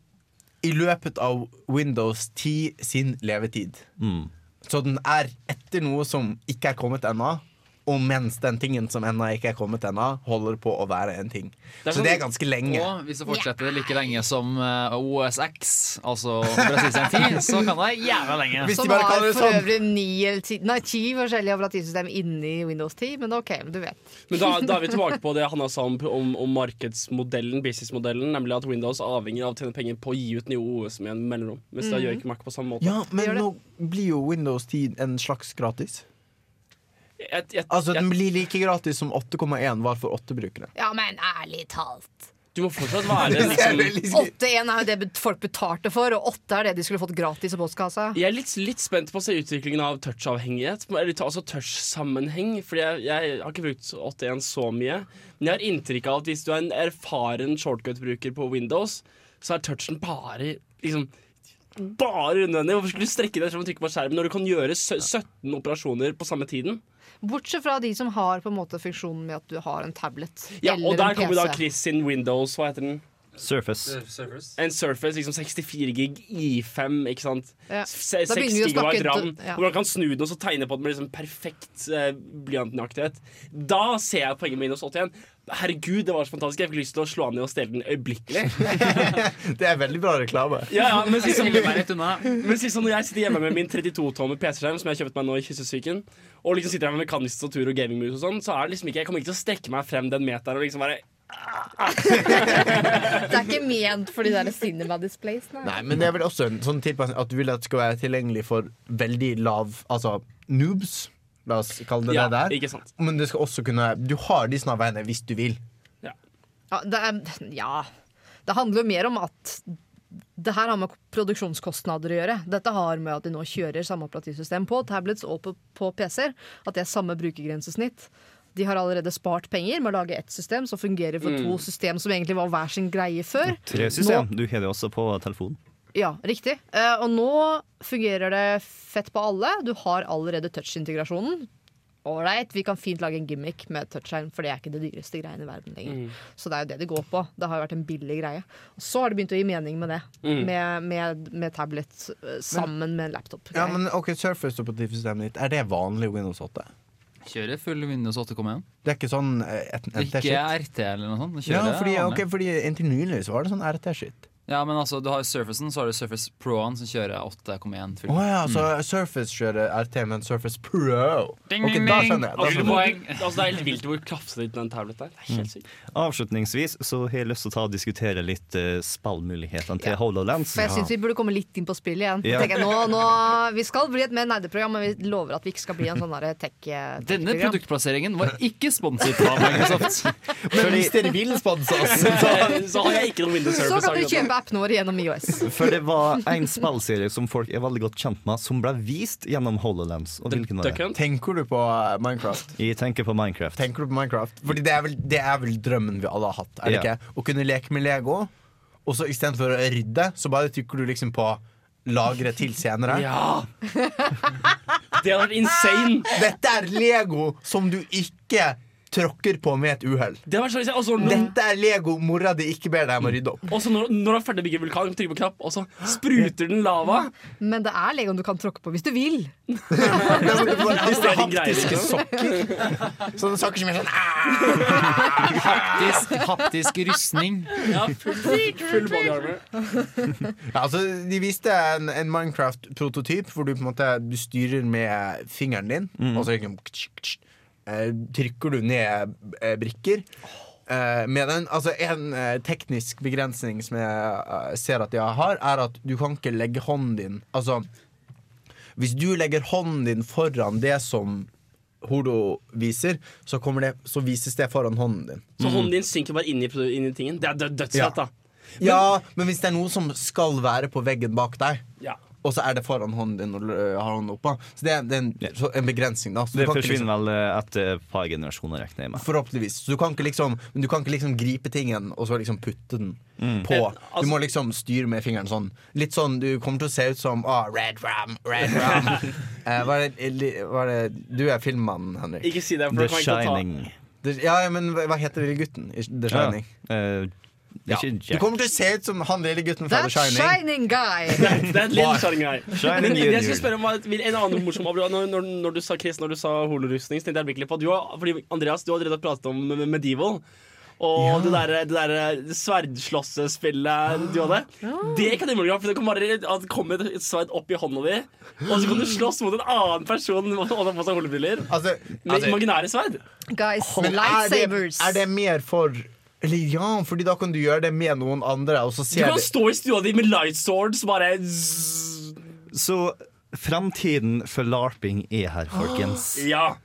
i løpet av Windows 10 sin levetid. Mm. Så den er etter noe som ikke er kommet ennå. Og mens den tingen som ennå ikke er kommet ennå, holder på å være en ting. Det Så sånn- det er ganske lenge. Og hvis det fortsetter like lenge som eh, OSX, altså Operativsystem 10, så kan det jævla lenge. Hvis Som de bare har kaller det for sånn. øvrig ni eller ti, nei, ti forskjellige operativsystem inni Windows 10, men ok, du vet. Men da, da er vi tilbake på det Hanna sa om, om, om markedsmodellen, businessmodellen, nemlig at Windows avhenger avhengig av å tjene penger på å gi ut nye OS med en mellomrom. Mens det gjør ikke Mac på samme måte. Ja, men nå blir jo Windows 10 en slags gratis. Jeg, jeg, Altså Den blir like gratis som 8,1 var for 8-brukere. Ja, men ærlig talt. du må fortsatt være liksom 8-1 er jo det folk betalte for, og 8 er det de skulle fått gratis i postkassa. Jeg er litt, litt spent på å se utviklingen av touch-avhengighet, altså touch-sammenheng. Fordi jeg, jeg har ikke brukt 81 så mye. Men jeg har inntrykk av at hvis du er en erfaren shortcut-bruker på Windows, så er touchen bare liksom bare unødvendig. Hvorfor skulle du strekke deg frem og trykke på skjermen når du kan gjøre 17 operasjoner på samme tiden? Bortsett fra de som har på en måte funksjonen med at du har en tablet Ja, eller Og der kommer da Chris sin Windows. Hva heter den? Surface. En Surface liksom 64 gig I5, ikke sant? Ja. Se- 6 begynner gigabyte RAM. ja. Hvor man kan snu den og så tegne på den med liksom perfekt eh, blyantnøyaktighet. Da ser jeg poenget med Windows 81. Herregud, det var så fantastisk. Jeg fikk lyst til å slå han ned og stjele den øyeblikkelig. Det er veldig bra reklame. Ja, ja, men litt unna. men liksom når jeg sitter hjemme med min 32-tommer PC-skjerm, som jeg har kjøpt meg nå i kyssesyken, og liksom sitter her med mekanisk statur og gamingmus og sånn, så er det liksom ikke Jeg kommer ikke til å strekke meg frem den meteren og liksom bare Det er ikke ment for de der cinema displays. Nei. Nei, men det er vel også en sånn tilpasning at du vil at det skal være tilgjengelig for veldig lav Altså noobs. La oss kalle det Ja, det der. ikke sant. Men du skal også kunne Du har de snarveiene hvis du vil. Ja, det er, ja. Det handler jo mer om at det her har med produksjonskostnader å gjøre. Dette har med at de nå kjører samme operativsystem på tablets og på, på PC-er. At det er samme brukergrensesnitt. De har allerede spart penger med å lage ett system som fungerer for to system som egentlig var hver sin greie før. Tre system. Du har det også på telefonen. Ja, riktig. Eh, og nå fungerer det fett på alle. Du har allerede touch-integrasjonen. Ålreit, vi kan fint lage en gimmick med touchskjerm, for det er ikke det dyreste greiene i verden lenger. Så det er jo det det går på. Det har jo vært en billig greie. Og så har det begynt å gi mening med det. Med, med, med tablet sammen sammen med en laptop. Ja, men ok, Surface-operativsystemet ditt, er det vanlig Windows 8? Kjører full Windows 8,1. Det er ikke sånn et, et, et, Ikke RT eller noe sånt. Ja, fordi, okay, fordi Inntil nylig så var det sånn RT-shit. Ja, men altså, du har Surfacen, så har du Surface Pro-en som kjører 8,1 full. Å ja, så Surface kjører RT, men Surface Pro Ding, Ok, ding, da skjønner jeg. Da skjønner jeg. Altså, det er helt vilt hvor kraftig den tablet er. Det er helt sykt. Avslutningsvis så har jeg lyst til å ta og diskutere litt uh, spillmulighetene til HoloLens. For jeg syns vi burde komme litt inn på spill igjen. Ja. Jeg, nå, nå, vi skal bli et mer nerdeprogram, men vi lover at vi ikke skal bli en sånn derre tech- Denne tech-program. produktplasseringen var ikke sponset av Microsoft. Men hvis dere vil sponse oss Så, så har jeg ikke noe Windows Så kan akkurat kjøpe vår gjennom IOS. For det var en spillserie som folk er veldig godt kjent med, som ble vist gjennom HoloLens. Og hvilken var det? Tenker du på eh, Minecraft? Jeg tenker på Minecraft. Tenker du på Minecraft? Fordi det er vel, det er vel drømmen vi alle har hatt. Er det Ja. ikke? Å kunne leke med Lego, og så istedenfor å rydde, så bare trykker du liksom på lagre til senere. Ja! Det hadde vært insane. Dette er Lego som du ikke tråkker på med et uhell. Det når, Dette er Lego mora di ikke ber deg om å rydde opp. og så når, når du er ferdig å bygge vulkan, trykker på knapp, og så spruter den lava. Men det er Legoen du kan tråkke på hvis du vil. Hvis det er din greie, haptiske liksom. sokker. Sånne sokker som er sånn ah! Haptisk, haptisk rustning. Ja, full, full body armor. ja, altså, De viste en, en Minecraft-prototyp hvor du på en måte Du styrer med fingeren din. Og så liksom eh, trykker du ned eh, brikker. Eh, med den, altså En eh, teknisk begrensning som jeg ser at jeg har, er at du kan ikke legge hånden din Altså Hvis du legger hånden din foran det som Hordo viser, så, det, så vises det foran hånden din. Så hånden din synker bare inn i, inn i tingen. Det er død, dødsfett, da. Ja, men hvis det er noe som skal være på veggen bak deg, Ja. Og så er det foran hånden din når du øh, har hånden oppå Så det er, det er en, så en begrensning, da. Så du Det forsvinner ikke forsvinner vel eh, etter et par generasjoner, regner jeg Liksom, med. forhåpentligvis. Så du kan ikke liksom Men du kan ikke liksom gripe tingen og så liksom putte den på. Eh, altså- Du må liksom styre med fingeren sånn. Litt sånn Du kommer til å se ut som ah, Red Ram, Red Ram. eh, hva er det, hva er det Du er filmmannen, Henrik. Ikke si det, for The Shining. Ja, ja, men hva heter lille gutten i The Shining? Ja. Eh, Det er Ja. ikke Du kommer til å se ut som han lille gutten fra The Shining. shining guy! Det er lille Shining Guy. Shining Men jeg skulle spørre om En annen morsom når, når, når du sa Chris, når du sa holorustning, tenkte jeg virkelig på du har, fordi Andreas, du har allerede pratet om Medieval. Og det der, det der sverdslåssespillet du hadde. Det kan du ha, for det kan bare komme et sverd opp i hånda di, og så kan du slåss mot en annen person og ha på seg holebriller. Altså, Med altså, imaginære sverd. Guys, men er det, er det mer for Eller ja, fordi da kan du gjøre det med noen andre, og så Du kan det stå i stua di med light swords bare zzz. Så framtiden for larping er her, folkens. Ja.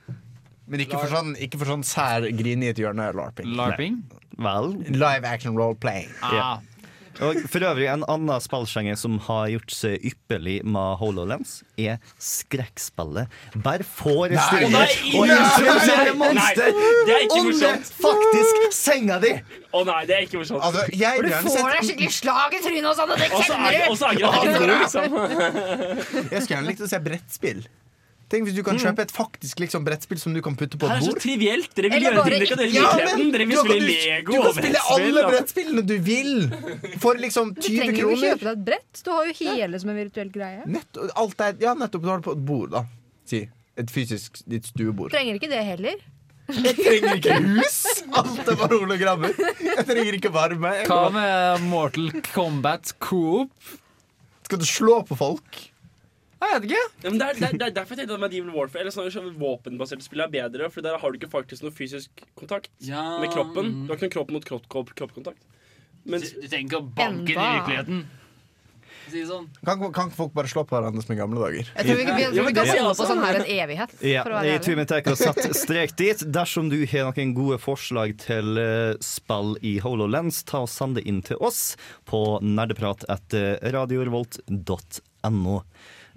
Men ikke for sånn, ikke for sånn sær grini i et hjørne larping. LARPing? Vel, Live action role playing. Ah, Og for øvrig, en annen spillsjanger som har gjort seg ypperlig med HoloLens, er skrekkspillet. Bare forestill Nei, Og nei, å nei, introdusere nei, monster er under faktisk senga di! Å nei, det er ikke morsomt. Altså, jeg Du får sett deg skikkelig slag i trynet og sånn, og det er, kjenner er du! liksom. Jeg skulle gjerne likt å se brettspill. Tenk hvis du kan kjøpe et faktisk liksom, brettspill som du kan putte på Det et er så bord. trivielt. Dere vil Eller gjøre ting dere kan gjøre Ja, virkeligheten. men Dere du vil kan, spille du, Lego du og kan spille alle og- brettspillene du vil! For liksom Du 20 trenger jo ikke kroner. kjøpe deg et brett. Du har jo hele som en virtuell greie. Nett, alt er, ja, nettopp. Du har det på et bord, da. Si. Et fysisk ditt stuebord. Trenger ikke det heller. Jeg trenger ikke hus! Alt er bare hologrammer. Jeg trenger ikke varme. Jeg hva kan, med Mortal Kombat Coop? skal du slå på folk? Jeg vet ikke. Ja, men det, er, det, er, det er derfor jeg tenkte at Medieval Warfare Eller sånne sånne våpenbaserte spill er bedre, for der har du ikke faktisk noe fysisk kontakt Ja. med kroppen. Du har ikke noen kropp mot kropp, kropp, kroppkontakt. Du, Mens du trenger ikke å banke inn i virkeligheten. Sånn. Kan, kan ikke folk bare slå på hverandre som i gamle dager? Jeg tror vi, vi, vi, Ja, kan holde på sånn her en evighet. Ja, jeg tror vi tar og setter strek dit. Dersom du har noen gode forslag til eh, spill i HoloLens, ta og send det inn til oss på nerdeprat etter radiorevolt.no.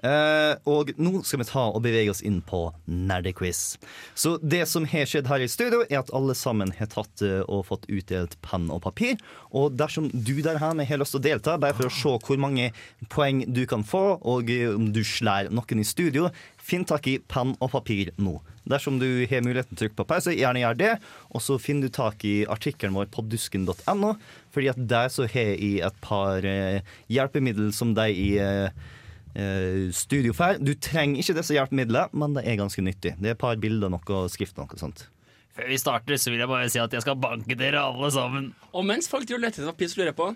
Eh, og nå skal vi ta og bevege oss inn på nerdequiz. Så det som har skjedd her i studio, er at alle sammen har tatt eh, og fått utdelt penn og papir. Og dersom du der hjemme har lyst til å delta, bare for å se hvor mange poeng du kan få, og eh, om du slår noen i studio, finn tak i penn og papir nå. Dersom du har muligheten til å trykke på pause, gjerne gjør det. Og så finner du tak i artikkelen vår på dusken.no, fordi at der så har jeg et par hjelpemiddel som de i eh, studio får. Du trenger ikke disse hjelpemidlene, men det er ganske nyttig. Det er et par bilder, noe skrift og noe sånt. Før vi starter, så vil jeg bare si at jeg skal banke dere alle sammen. Og mens folk driver og leter etter papir, så lurer jeg på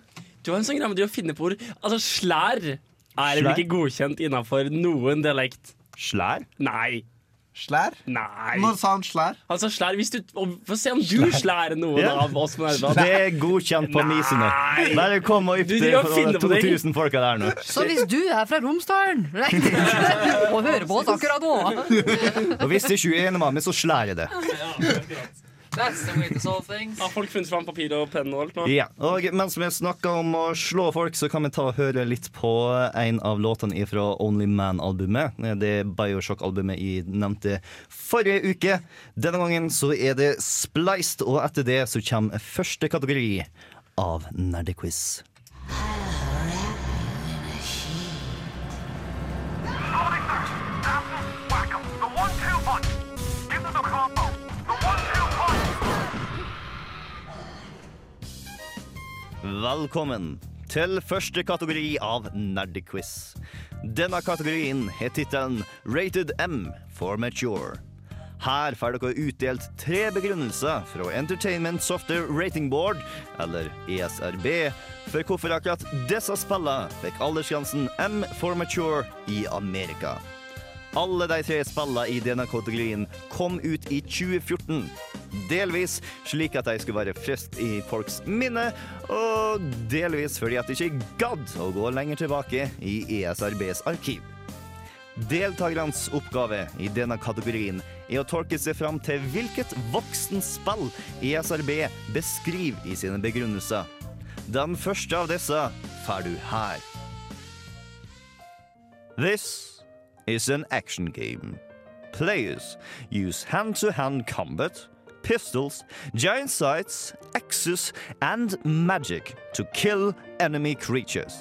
Du har en sånn greie med å finne på ord. Altså, slær er vel ikke godkjent innafor noen dialekt? Slær? Nei. Slær? Nei. Når sa han slær? Han sa slær hvis du og Få se om du slærer noen Ja. av oss. Det er godkjent på Misene. Bare kom og ypp deg for finner på ting. 2000 folka der nå. Så hvis du er fra Romsdalen og hører på oss akkurat nå Og hvis ikke er enig med meg, så slærer jeg det. That's the way to solve things. Har folk funnet fram papir og penn og alt nå? Ja, og mens vi snakker om å slå folk, så kan vi ta og høre litt på en av låtene fra Only Man-albumet. Det Bioshock-albumet jeg nevnte forrige uke. Denne gangen så er det Spliced, og etter det så kommer første kategori av Nerdequiz. Whack Velkommen til første kategori av Nerdquiz. Denne kategorien har tittelen Rated M for Mature. Her får dere utdelt tre begrunnelser fra Entertainment Software Rating Board, eller ESRB, for hvorfor akkurat disse spillene fikk aldersgrensen M for Mature i Amerika. Alle de tre spillene i denne kategorien kom ut i 2014. Delvis slik at de skulle være friskt i folks minne, og delvis fordi at de ikke gadd å gå lenger tilbake i ESRBs arkiv. Deltakernes oppgave i denne kategorien er å tolke seg fram til hvilket voksenspill ESRB beskriver i sine begrunnelser. Den første av disse får du her. This is an action game. Players use hand to hand combat, pistols, giant sights, axes, and magic to kill enemy creatures.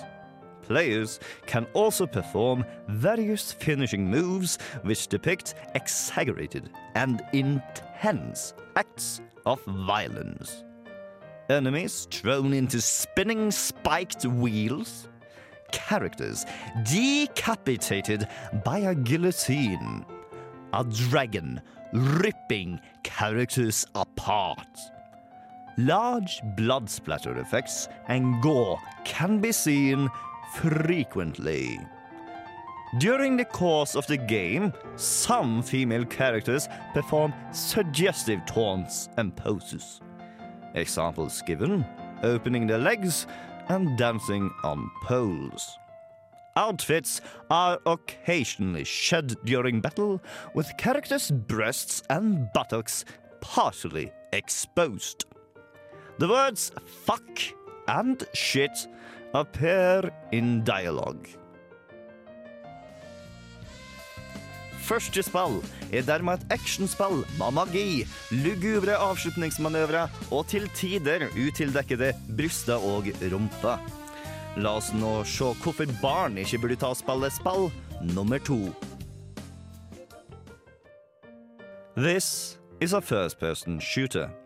Players can also perform various finishing moves which depict exaggerated and intense acts of violence. enemies thrown into spinning spiked wheels, characters decapitated by a guillotine, a dragon ripping characters apart. Large blood splatter effects and gore can be seen frequently. During the course of the game, some female characters perform suggestive taunts and poses. Examples given opening their legs and dancing on poles. Outfits are occasionally shed during battle, with characters' breasts and buttocks partially exposed. The words fuck and shit appear in dialogue. Første spill er dermed et actionspill med magi, lugubre avslutningsmanøvrer og til tider utildekkede bryster og rumper. La oss nå se hvorfor barn ikke burde ta spillet spill nummer to. This is a first-person shooter.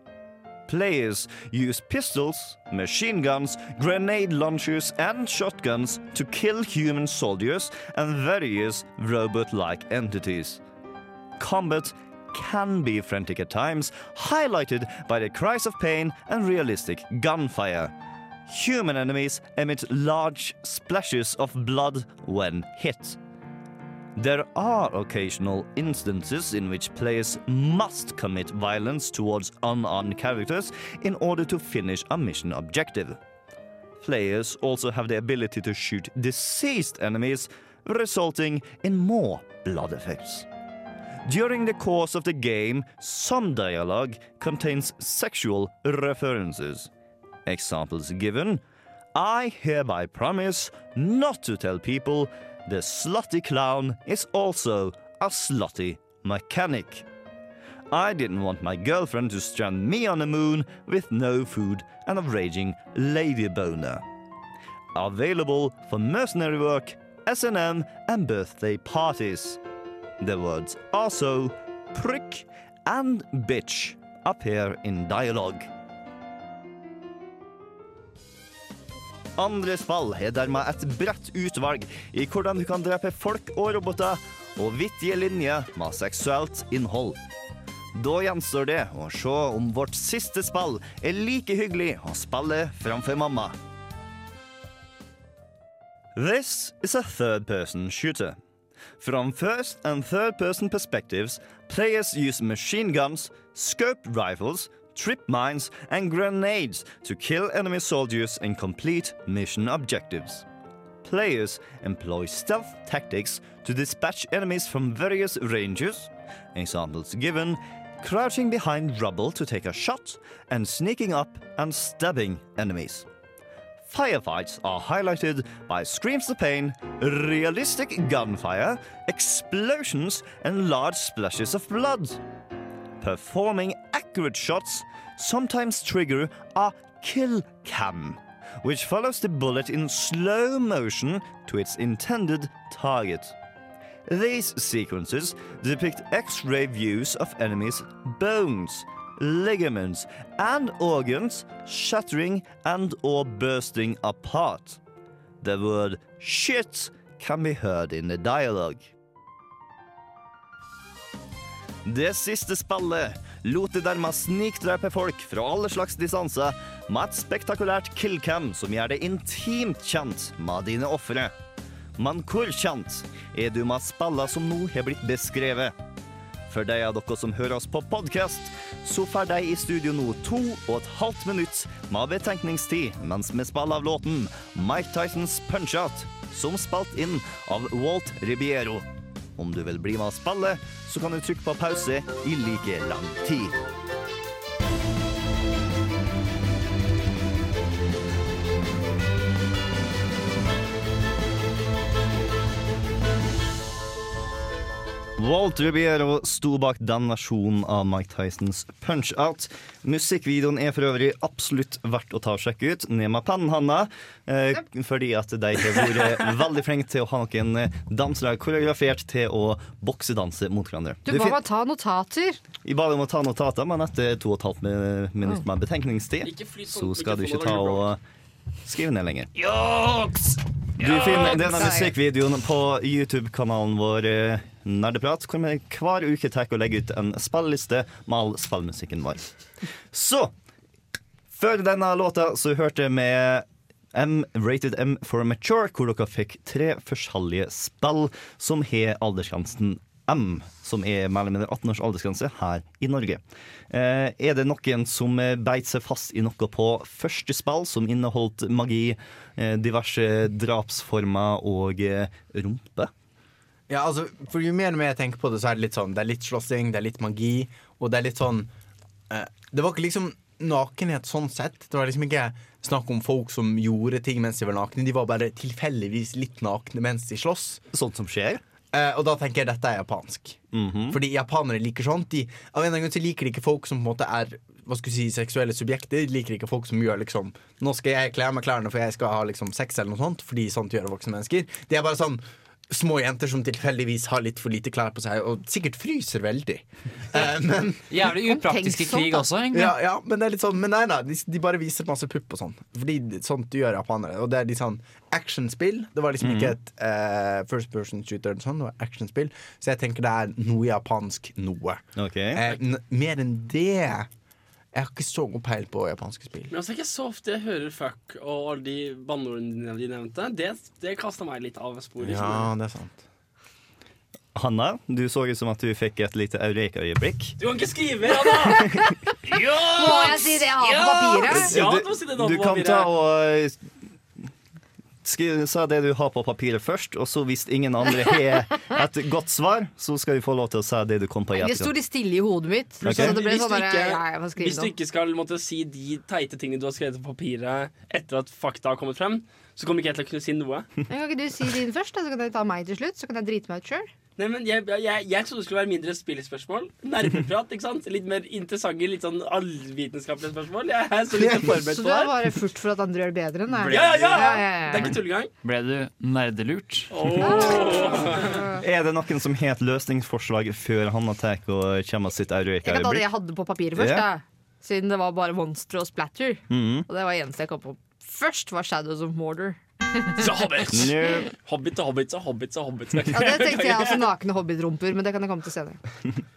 Players use pistols, machine guns, grenade launchers, and shotguns to kill human soldiers and various robot like entities. Combat can be frantic at times, highlighted by the cries of pain and realistic gunfire. Human enemies emit large splashes of blood when hit. There are occasional instances in which players must commit violence towards unarmed characters in order to finish a mission objective. Players also have the ability to shoot deceased enemies, resulting in more blood effects. During the course of the game, some dialogue contains sexual references. Examples given I hereby promise not to tell people the slutty clown is also a slutty mechanic. I didn't want my girlfriend to strand me on the moon with no food and a raging lady boner. Available for mercenary work, S&M, and birthday parties. The words also, prick, and bitch appear in dialogue. Andre fall er dermed et bredt utvalg i hvordan du kan drepe folk og roboter, og vittige linjer med seksuelt innhold. Da gjenstår det å se om vårt siste spill er like hyggelig å spille framfor mamma. This is a third person shooter. From first and third person perspectives, players use machine guns, scope rifles, trip mines, and grenades to kill enemy soldiers and complete mission objectives. Players employ stealth tactics to dispatch enemies from various ranges. Examples given crouching behind rubble to take a shot, and sneaking up and stabbing enemies. Firefights are highlighted by screams of pain, realistic gunfire, explosions, and large splashes of blood. Performing accurate shots sometimes trigger a kill cam, which follows the bullet in slow motion to its intended target. These sequences depict X ray views of enemies' bones, ligaments, and organs shattering and or bursting apart. The word shit can be heard in the dialogue. Det siste spillet lot de dermed snikdrepe folk fra alle slags distanser med et spektakulært killcam som gjør det intimt kjent med dine ofre. Men hvor kjent er du med spillene som nå har blitt beskrevet? For de av dere som hører oss på podkast, så får de i studio nå to og et halvt minutt med betenkningstid mens vi spiller av låten Mike Tysons Punch-Out, som spilt inn av Walt Ribiero. Om du vil bli med og spille, så kan du trykke på pause i like lang tid. Walt Rubiero sto bak den versjonen av Mike Tysons Punch-Out. Musikkvideoen er for øvrig absolutt verdt å ta og sjekke ut. Ned med pennen, Hanna. Eh, fordi at de har vært veldig flinke til å ha noen dansere koreografert til å boksedanse mot hverandre. Du Du må bare ta notater. Jeg ba om å ta notater, men etter to og et halvt mi- minutt med betenkningstid, så skal du ikke ta og skrive ned lenger. Joks! Du finner denne musikkvideoen på YouTube-kanalen vår eh, Nerdeprat, hvor vi hver uke tar og legger ut en spilleliste med all spillmusikken vår. Så før denne låta så hørte vi M, Rated M for Mature, hvor dere fikk tre forskjellige spill som har aldersgrensen M, som er mellom 18 års aldersgrense her i Norge. Eh, er det noen som beit seg fast i noe på første spill, som inneholdt magi, eh, diverse drapsformer og eh, rumpe? Ja, altså, for Jo mer og mer jeg tenker på det, så er det litt sånn Det er litt slåssing, det er litt magi, og det er litt sånn eh, Det var ikke liksom nakenhet sånn sett. Det var liksom ikke snakk om folk som gjorde ting mens de var nakne. De var bare tilfeldigvis litt nakne mens de slåss. Sånt som skjer? Eh, og da tenker jeg dette er japansk. Mhm. Fordi japanere liker sånt. De, av en eller annen grunn så liker de ikke folk som på en måte er hva skulle si, seksuelle subjekter. De liker ikke folk som gjør liksom Nå skal jeg kle av meg klærne for jeg skal ha liksom sex eller noe sånt. Fordi sånt gjør voksne mennesker. De er bare sånn små jenter som tilfeldigvis har litt for lite klær på seg, og sikkert fryser veldig. Eh, men, Jævlig upraktisk i krig da. også, egentlig. ja, ja, men det er litt sånn Men nei da, de, de bare viser masse pupp og sånn. Fordi det- sånt gjør japanere. Og det er litt sånn actionspill. Det var liksom ikke et eh, first person shooter, eller sånn, det var actionspill. Så jeg tenker det er noe japansk noe. Okay. Eh, mer enn det Jeg har ikke så god peil på japanske spill. Men altså, ikke så ofte jeg hører fuck og alle de banneordene de nevnte. Det, det kasta meg litt av sporet. Ja, det er sant. Hanna, du så ut som at du fikk et lite eureka-øyeblikk. Du kan ikke skrive, Hanna! Må jeg si det jeg har på papiret? Ja, du, du du kan ta og Skriv, sa det du har på papiret først, og så hvis ingen andre har et godt svar, så skal du få lov til å si det du kom på i Det sto etterkant. litt stille i hodet mitt. Okay. Så det ble Hvis sånn du ikke- Hvis du ikke skal måtte si de teite tingene du har skrevet på papiret etter at fakta har kommet frem, så kommer ikke jeg til å kunne si noe. Men Kan ikke du si din først, da, så kan jeg ta meg til slutt? Så kan jeg drite meg ut sjøl. Nei, men jeg, jeg, jeg trodde det skulle være mindre spillspørsmål. Nerdeprat, ikke sant? Litt mer interessante, litt sånn allvitenskapelige spørsmål. Jeg er så lite forberedt Så på du Så har er bare furt for at andre gjør det bedre enn deg? Ja, ja, ja! Ja, ja, ja. Det er ikke tullegang. Ble du nerdelurt? Oh. Er det noen som het løsningsforslag før Hanna tar og kommer med sitt Jeg kan ta det jeg hadde på papiret først, da. Siden det var bare monstre og splatter. Mhm. Og det var eneste jeg kom på først, var Shadows of Mordor. Så hobbits. Nå, Hobbit og hobbits og hobbits og hobbits. Ja, det tenkte jeg også nakne hobbitrumper, men det kan jeg komme til senere.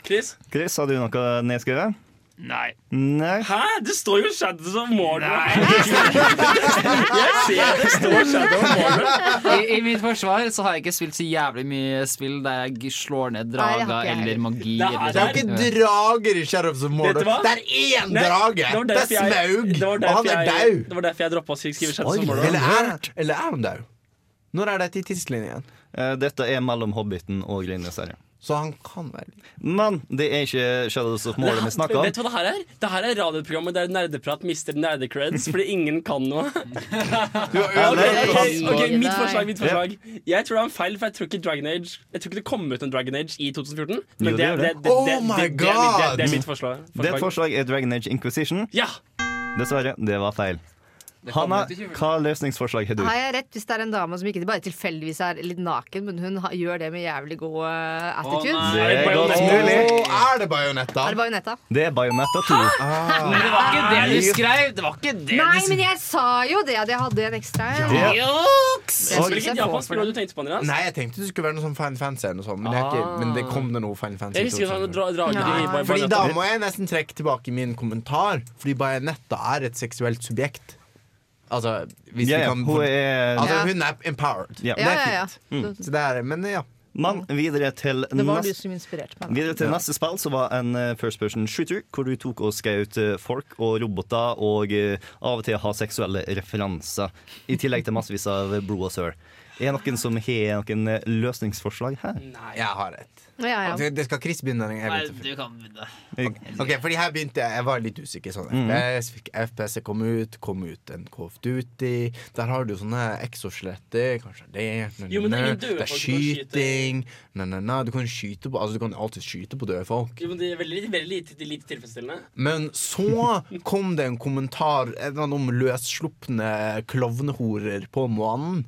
Chris? Chris, har du noe nedskrevet? Nei. Nei. Hæ? Det står jo Shadows of Mordor. jeg ser det står Shadows of Mordor. I, I mitt forsvar så har jeg ikke spilt så jævlig mye spill der jeg slår ned Nei, drager eller magi. Det er- Eller Det er jo ikke drager i Shadows of Mordor. Det er én Nei, drage! det Det er Smaug! Og han er daud. Det var derfor jeg droppa å skrive Shadows of Mordor. Eller er, eller er han død? Når er dette i tidslinjen? Uh, Dette er mellom Hobbiten og Ringenes herre. Så han kan være Men det er ikke Shadows of Mordor vi snakker om. Vet du hva det her er? Det her er radioprogrammet der nerdeprat mister nerdecreds fordi ingen kan noe. okay, det- Ok, mitt forslag, mitt forslag Jeg tror det er en feil, for jeg tror ikke Dragon Age Jeg tror ikke det kom ut en Dragon Age i 2014. Men det det, det, det. det, Oh det, my det, det, er mitt- forslag. det er forslag. Forslag. forslag er Dragon Age Inquisition. Ja! Dessverre, det var feil. Hanna, hva løsningsforslag har du? Har jeg rett hvis det er en dame som ikke bare tilfeldigvis er litt naken, men hun har, gjør det med jævlig god uh, attitude? Å, Det er godt mulig. Er det Bajonetta? er det Bajonetta? Det er bajonetta 2. Men det var ikke det du skrev! Det var ikke det Nei, du men jeg sa jo det at jeg hadde en ekstra. Ja. Juks! Hvilket japansk det du tenkte på, Andreas? Nei, jeg tenkte det skulle være noe sånn Final Fantasy eller noe sånt, men, det er ikke, men det kom det noe Final Fantasy. Jeg husker sånn dra, drager Ja. i Fordi da må jeg nesten trekke tilbake min kommentar, fordi Bajonetta er et seksuelt subjekt. Altså, hvis yeah, vi kan hun er Altså, hun er empowered. Yeah. Det er fint. Mm. Så det er, men ja. Men videre til, videre til neste spill, som var en eh, first person shooter, hvor du tok og skjøt eh, folk og roboter, og eh, av og til ha seksuelle referanser. I tillegg til massevis av blod og sør. Er det noen som har noen løsningsforslag her? Nei. Jeg har et. Ja, ja. Det- Det skal Chris begynne. Nei, du kan begynne. Ok, fordi her begynte jeg Jeg var litt usikker. Sånn FPS, fikk FPS kom ut, kom ut en Call Duty. Der har du sånne exosletter. Kanskje det na, Jo, men det er er skyting. Na. Du kan skyte på Altså du kan alltid skyte på døde folk. Jo, men det er veldig, veldig lite, lite tilfredsstillende. Men så kom det en kommentar en om løsslupne klovnehorer på månen.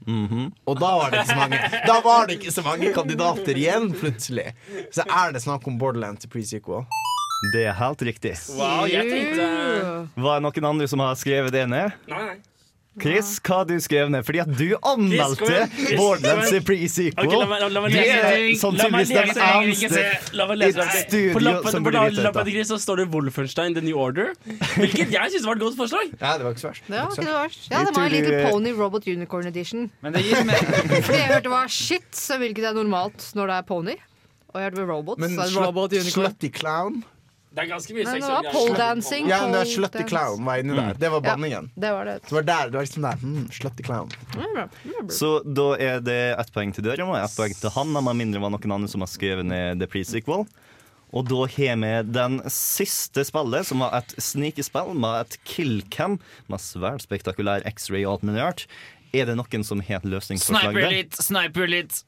Og da var, det ikke så mange, da var det ikke så mange kandidater igjen, plutselig. Så er det snakk om Borderlands til pre-sequel. Det er helt riktig. Wow, jeg tenkte Var det noen andre som har skrevet det ned? Nei, nei. Chris, hva har du skrevet ned? Fordi at du anmeldte. Borderlands i pre-sequel. la meg, la meg er La meg sannsynligvis lese, den eneste i et det. studio På lappen, som på burde vite lappen dette. Chris så står det Wolfenstein The New Order. Hvilket jeg syns var et godt forslag. Ja, det var ikke så verst. Det var ikke det verst. Ja, det var en liten Pony Robot Unicorn Edition. Men det gir mer Fordi jeg hørte var shit, så hvilket er normalt når det er pony. Og jeg hørte robots. Men robot. Slutty Clown Det er ganske mye Nei, det var pole dancing. Ja, men det er Slutty. Clown var inni der. Det var Ja. Det var det. Så var der, det var liksom der Mm, Slutty Clown. Så da er det ett poeng til dere og ett poeng til han, med mindre det var noen andre som har skrevet ned The Pre-Sequel. Og da har vi den siste spillet, som var et snikespill med et killcam med svært spektakulær X-ray og alt mulig rart. Er det noen som har et løsningsforslag Sniper litt, sniper litt.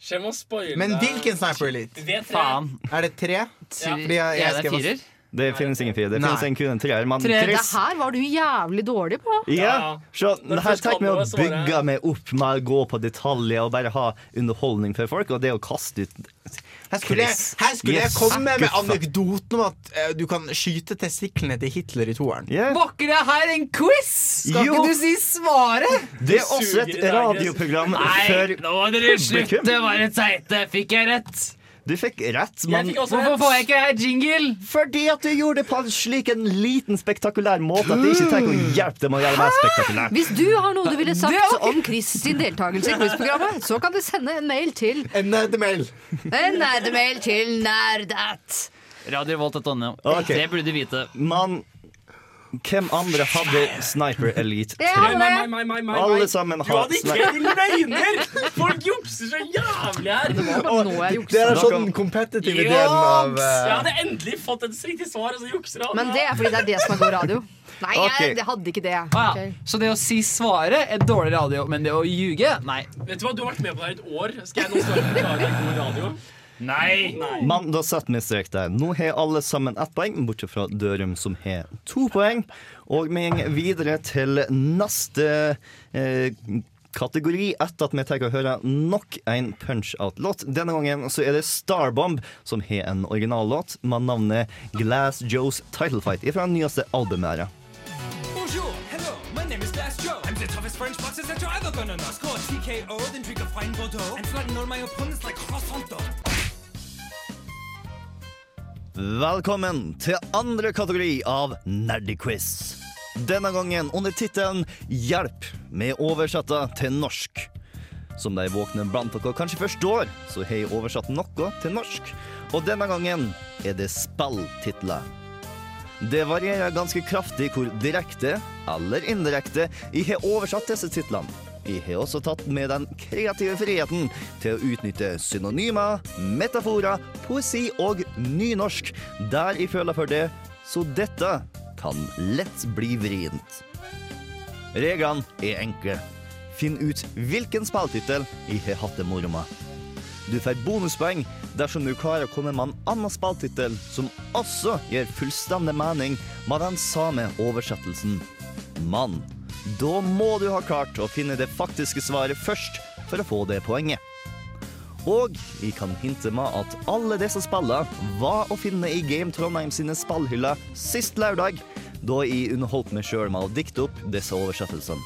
Skjer med å spoile Men hvilken Sniper Elite? V3. Faen. Er det tre? Fordi jeg- jeg Er det skrev firer? Det finnes ingen fire. Det Nei. finnes en kun en treer. Men Tre. Det Chris her var du jævlig dårlig på. Ja, så det her tenker vi å det- bygge meg opp med å gå på detaljer og bare ha underholdning for folk, og det å kaste ut Her skulle, jeg, her skulle jeg komme med anekdoten om at uh, du kan skyte testiklene til Hitler i toeren. Yeah. Var ikke det her en quiz? Skal Jo. ikke du si svaret? Det er også et radioprogram Nei, for nå må dere publikum. slutte å være teite. Fikk jeg rett? Du fikk rett, Jeg men fikk også Hvorfor får jeg ikke jingle? fordi at du gjorde det på en slik en liten spektakulær måte at det ikke trenger å hjelpe dem å gjøre det mer spektakulært. Hvis du har noe du ville sagt om Chris sin deltakelse i quizprogrammet, så kan du sende en mail til En nerdemail. En nerdemail til nerdat. Radiovolt.no. Okay. Det burde du vite. Men hvem andre hadde Sniper Elite Det 3? er Meg, alle. sammen meg, meg, meg. Alle sammen Du har hadde ikke Sniper din løgner! Folk jukser så jævlig her. Det er sånn kompetitive delen av Jeg eh, hadde endelig fått et riktig svar, og så jukser han. Men det er fordi det er det som er god radio. Nei, jeg, jeg hadde ikke det. Ah. Så det å si svaret er dårlig radio, men det å ljuge Nei. Vet du hva, du har vært med på det her i et år. Skal jeg nå svare på det på radio? Nei. Men da setter vi strek der. Nå har alle sammen ett poeng, bortsett fra Dørum, som har to poeng. Og vi går videre til neste eh, kategori etter at vi tar og hører nok en Punch-Out-låt. Denne gangen så er det Starbomb som har en originallåt med navnet Glass Joes Title Fight fra den nyeste albumet. her. Bonjour, hello, my name is Glass Joe. I'm the toughest French boxer that you're ever gonna know. Score TKO, then drink a fine Bordeaux, and flatten all my opponents like croissant dough. Velkommen til andre kategori av Nerdiquiz. Denne gangen under tittelen Hjelp, med oversetta til norsk. Som de våkne blant dere kanskje forstår, så har jeg oversatt noe til norsk. Og denne gangen er det spilltitler. Det varierer ganske kraftig hvor direkte eller indirekte jeg har oversatt disse titlene. Jeg har også tatt med den kreative friheten til å utnytte synonymer, metaforer, poesi og nynorsk der jeg føler for det, så dette kan lett bli vrient. Reglene er enkle. Finn ut hvilken spilltittel jeg har hatt det moro med. Du får bonuspoeng dersom du klarer å komme med en annen spilltittel som også gir fullstendig mening med den samme oversettelsen. Men da må du ha klart å finne det faktiske svaret først for å få det poenget. Og vi kan hinte med at alle disse spillene var å finne i Game Trondheim sine spillhyller sist lørdag, da jeg underholdt meg sjøl med å dikte opp disse oversettelsene.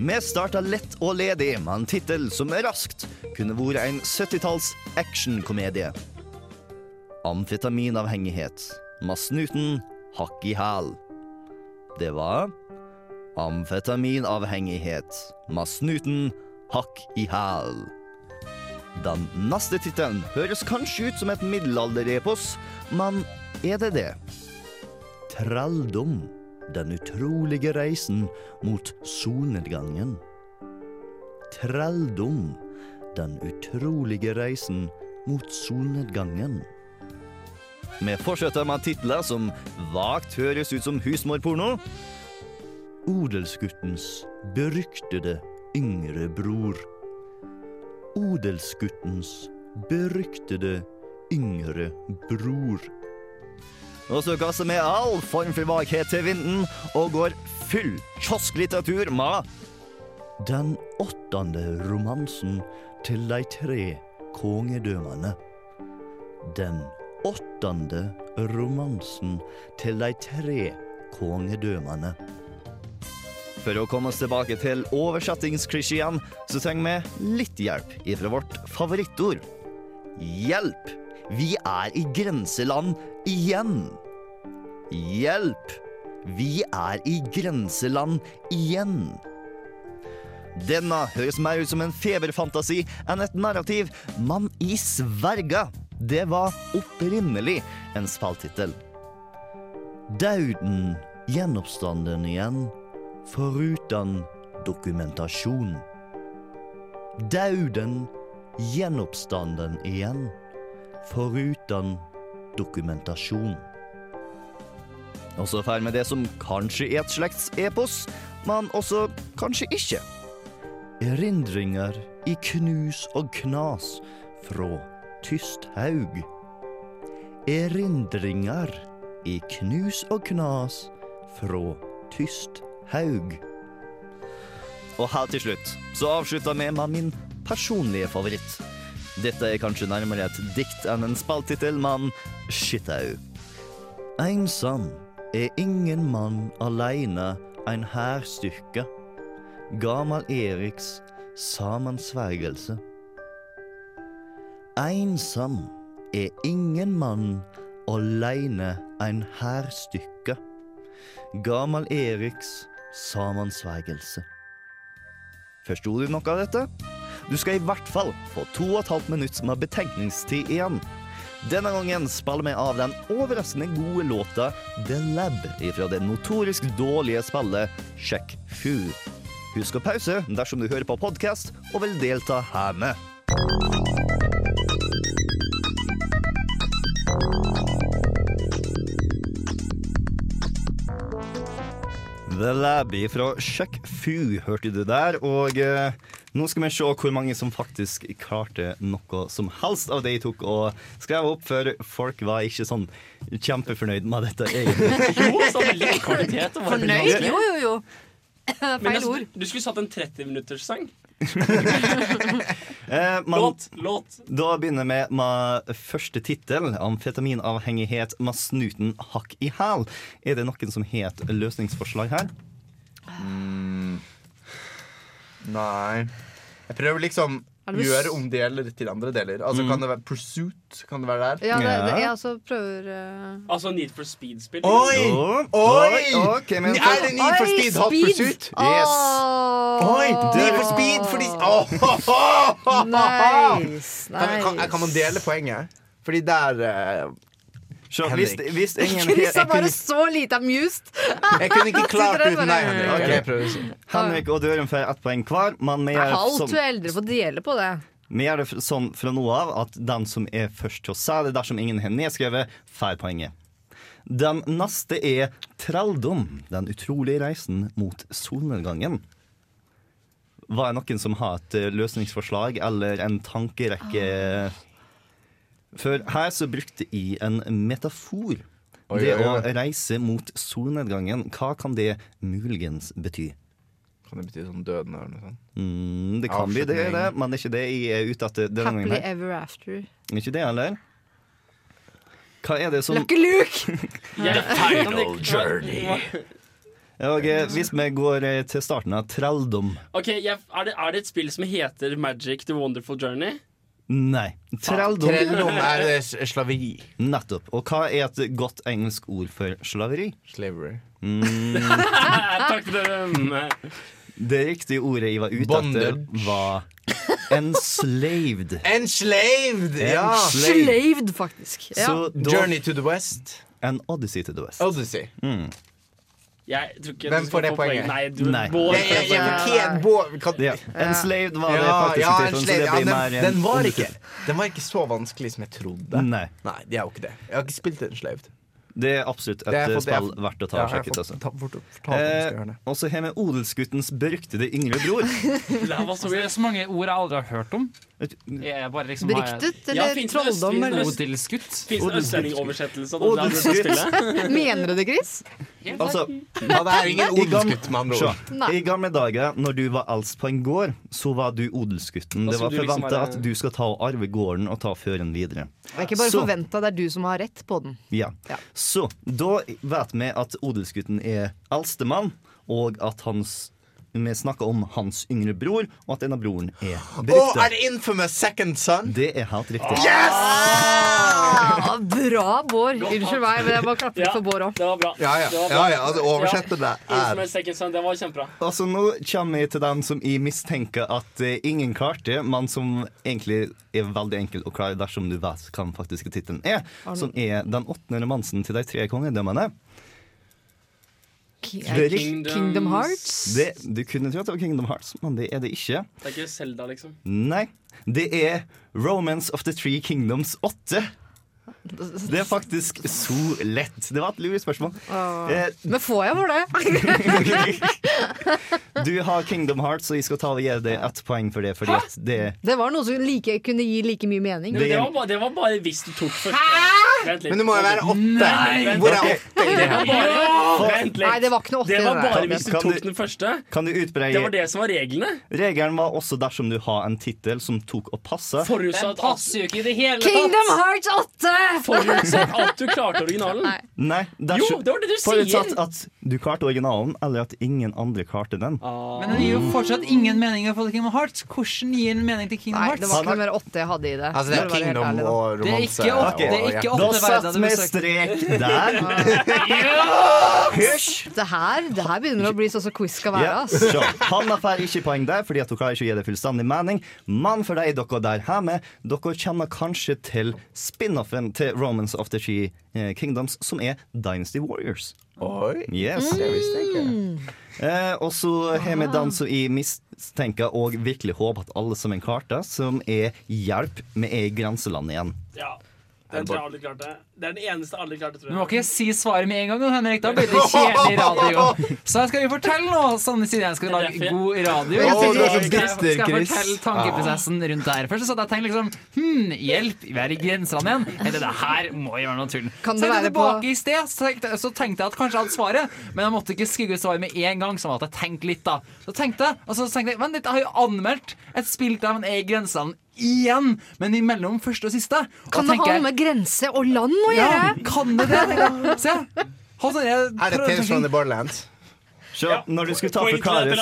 Vi starta lett og ledig med en tittel som raskt kunne vært en 70-talls actionkomedie. Amfetaminavhengighet med snuten hakk i hæl. Det var Amfetaminavhengighet med snuten hakk i hæl. Den neste tittelen høres kanskje ut som et middelalderepos, men er det det? Trelldom. Den utrolige reisen mot solnedgangen. Trelldom. Den utrolige reisen mot solnedgangen. Vi fortsetter med titler som vagt høres ut som husmorporno. Odelsguttens beryktede yngre bror. Odelsguttens beryktede yngre bror. Og så gasser vi all form for vaghet til vinden og går full kiosklitteratur med Den åttende romansen til de tre kongedømmene. Den åttende romansen til de tre kongedømmene. For å komme oss tilbake til oversettingsklisjeen, så trenger vi litt hjelp ifra vårt favorittord. Hjelp! Vi er i grenseland igjen. Hjelp! Vi er i grenseland igjen. Denne høres mer ut som en feberfantasi enn et narrativ, men i sverga. Det var opprinnelig en spalltittel. Dauden gjenoppstanden igjen, foruten dokumentasjon. Dauden gjenoppstanden igjen, foruten dokumentasjon. Og så får vi det som kanskje er et slektsepos, men også kanskje ikke. Erindringer i knus og knas fra Tysthaug. Erindringer i knus og knas fra Tysthaug. Og her til slutt så avslutter vi med min personlige favoritt. Dette er kanskje nærmere et dikt enn en spalttittel, men shitau. Einsam er ingen mann aleine ein hærstyrke. Gamal Eriks samansvergelse. Einsam er ingen mann aleine ein hærstykke. Gamal Eriks samansvergelse. Forsto du noe av dette? Du skal i hvert fall få to og et halvt minutt med betenkningstid igjen. Denne gangen spiller vi av den overraskende gode låta The Lab fra det notorisk dårlige spillet Check Fu. Husk å pause dersom du hører på podkast og vil delta hjemme. The Labby fra Chuck Fu hørte du der, og eh, nå skal vi se hvor mange som faktisk klarte noe som helst av det jeg tok og skrev opp, for folk var ikke sånn kjempefornøyd med dette egentlig. Jo, så veldig kvalitet. Fornøyd? Jo, jo, jo. Men Feil altså, ord. du skulle satt en 30-minutterssang. Eh, men Låt, låt. da begynner vi med første tittel, 'Amfetaminavhengighet med snuten hakk i hæl'. Er det noen som het løsningsforslag her? Nei. Jeg prøver liksom Gjøre om deler til andre deler. Altså Kan det være Pursuit? Kan det være der? Ja, det, det, jeg også prøver uh... Altså Need for Speed-spill. Oi! Oi! Okay, men- Er det Need for Speed Hot Pursuit? Yes. Oi! Need for Speed fordi Åh! Nice. Kan, kan, kan man dele poenget? Fordi der eh, Se, hvis, Henrik. hvis ingen Chris er bare så lite amused. Jeg kunne ikke klart uten deg, Henrik. Okay. Henrik og Dørum får ett poeng hver, men vi er gjør, halvt to eldre får dele på det. vi gjør det sånn fra nå av at den som er først til å si det dersom ingen har nedskrevet, får poenget. Den neste er Trelldom, den utrolige reisen mot solnedgangen. Var det noen som har et eh, løsningsforslag eller en tankerekke? For her så brukte jeg en metafor. Oi, det oi, oi. å reise mot solnedgangen, hva kan det muligens bety? Kan det bety sånn døden eller noe sånt? Mm, det kan bli det, det, men det er ikke det jeg er ute etter denne gangen. Happily ever after. Ikke det heller. Hva er det som Lucky Luke! The Final journey. Og eh, Hvis vi går eh, til starten av Trelldom okay, jeg, er, det, er det et spill som heter Magic The Wonderful Journey? Nei. Trelldom. Trelldom er eh, slaveri. Nettopp. Og hva er et godt engelsk ord for slaveri? Slavery. Takk for den. Det riktige ordet jeg var ute etter, var enslaved. Enslaved! Ja. Enslaved. Slaved, faktisk. Ja. Så Journey to the West. An Odyssey to the West. Odyssey. Jeg tror ikke Hvem du får det poenget? Nei, du Nei. Bård, Jeg, jeg, jeg fortjent, Bård kan- Ja. Enslaved var det faktisk ja, tittelen, så det ja, blir den, mer den, var ikke, den var ikke så vanskelig som jeg trodde. Nei. Nei, det er jo ikke det. Jeg har ikke spilt Enslaved. Det er absolutt et har fått- spill jeg- verdt å ta Ja, og sjekke ut. Altså. Eh, og så har vi odelsguttens beryktede yngre bror. Det var så er så mange ord jeg aldri har hørt om. Liksom Beryktet Ja, eller det trolldom? Odelsgutt. Fins det østlendingoversettelse av det spillet? Mener du det, Chris? Altså, Ja, det er ingen odelsgutt, med andre ord. I gamle dager, når du var eldst på en gård, så var du odelsgutten. Det var forventa liksom at du skal ta og arve gården og ta føren videre. Det er ikke bare forventa, det er du som har rett på den. Ja. Ja. Så da vet vi at odelsgutten er eldstemann, og at hans vi snakker om hans yngre bror, og at en av broren er Å, Oh, er det infamous second son? Det er helt riktig. Ah, bra, Bård. Unnskyld meg, men jeg bare klappe Ja. for Bård òg. Det var bra. Ja, ja. Ja, ja altså, oversette det er Infamous Second Son, det var kjempebra. Altså, nå kommer vi til den som jeg mistenker at uh, ingen klarte, men som egentlig er veldig enkel å klare dersom du vet hva den faktiske tittelen er. Som er den åttende romansen til de tre kongedømmene. Det, Kingdom Hearts? det, du kunne tro at det var Kingdom Hearts, men det er det ikke. Det er ikke Selda, liksom. Nei. Det er Romance of the Three Kingdoms 8. Det er faktisk så lett. Det var et lurespørsmål. Eh, Men får jeg for det? du har Kingdom Hearts, og jeg skal ta og gi deg ett poeng for det. Fordi at det Det var noe som like, kunne gi like mye mening. Det, det, var, bare, det var bare hvis du tok først. Hæ? Men det må jo være åtte. Nei. Hvor er åtte det var Bare, vent litt. Nei, det var ikke noe åtte Det var bare hvis du Kan tok du- den første. Kan du Det var det som var reglene. Regelen var også dersom du har en tittel som tok og passa. Den Forutsatt at, passer jo ikke i det hele Kingdom tatt! Hearts 8! forutsatt at du klarte originalen. Nei. Nei, Jo, det var det du forutsatt sier! at du klarte originalen, eller at ingen andre klarte den. Men det gir jo fortsatt ingen mening for Kingdom Hearts. Hvordan gir den mening til Kingdom Nei, Hearts? det var ikke noe mer åtte jeg hadde i det. Altså, det for er å være helt kingdom ærlig, da. og Det er romanse. ikke åtte, og- det er ikke. Da verdener satt med strek der. Hysj! Det her, det her begynner å bli sånn som quiz skal være. Ja, ass. så, Hanna får ikke poeng der, fordi at hun klarer ikke å gi det fullstendig mening. Men for de dere der hjemme, dere kjenner kanskje til spin-offen til Romance of the Three eh, Kingdoms, som er Dynasty Warriors. Oi, Yes. det visste jeg ikke. Eh, og så har vi den som jeg mistenker og virkelig håper at alle som en klarte, som er Hjelp, vi er i grenselandet igjen. Ja, den tror jeg alle klarte. Det er den eneste alle klarte, tror jeg. Du må ikke si svaret med en gang, Henrik. Da blir det kjedelig radio. Så skal vi fortelle nå, Sanne Siden jeg skal lage god radio. Skal jeg- Skal jeg fortelle tankeprosessen rundt det her? Først så jeg tenkt liksom Hm, hjelp, vi er i grenseland igjen. Eller det her må jo være noe tull. Kan så jeg være tilbake i sted, så tenkte, så tenkte jeg at kanskje jeg hadde svaret, men jeg måtte ikke skrive ut svaret med en gang. Så måtte jeg tenke litt, da. Så tenkte jeg, og så tenkte jeg Vent litt, jeg har jo anmeldt et spill der man er i grenseland igjen, men imellom første og siste. Og Kan det tenker ha noe med grense og land å ja, kan det det? Se. Sånn, jeg Er det Tales from the Borderlands? Så når du skulle ta forklares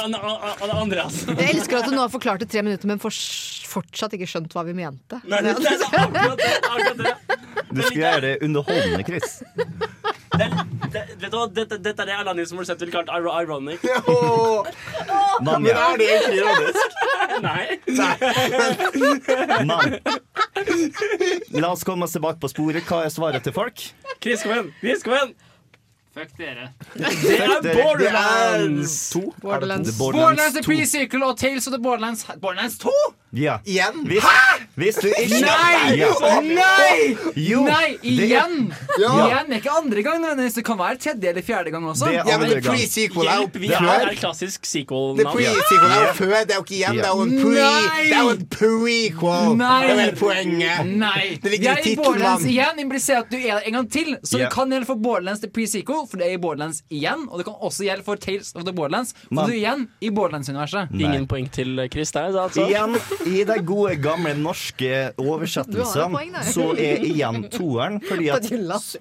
Andreas. Jeg elsker at du nå har forklart det tre minutter, men fortsatt ikke skjønt hva vi mente. Nei, det, det akkurat det. Akkurat det. Du skal gjøre det underholdende, Chris. Dette, dette er det Alanis Morissette ville kalt iro- ironic. Oh. Men er det egentlig ironisk? Nei. men. La oss komme oss tilbake på sporet. Hva er svaret til folk? Chris, kom igjen. Chris, kom igjen. Fuck dere. Det er. Borderlands. To? Borderlands. The Borderlands The Pre-Circle og Tales of the Borderlands Borderlands 2? Ja. Igjen? Hvis, hvis du ikke Nei! Ja. Nei! Jo, Nei, det er- Ja. Igjen er ikke andre gang. Det kan være tredje eller fjerde gang også. Det er Ja, andre gang. pre-sequel er jo Hjelp, vi er før. er klassisk sequel-navn. pre-sequel er jo før, det er jo ikke igjen. Det er jo en pre Nei! Det er jo en prequel. Nei. Det er vel poenget. Nei. Det ligger i er tittelen, Borderlands igjen. Impliserer at du er der en gang til. Så Ja. det kan gjelde for Borderlands The Pre-Sequel, for det er i Borderlands igjen. Og det kan også gjelde for Tales of the Borderlands, for du er igjen i Borderlands-universet. Ingen poeng til Chris der, da, altså. Igjen, i de gode, gamle norske oversettelsene, så er igjen toeren, fordi at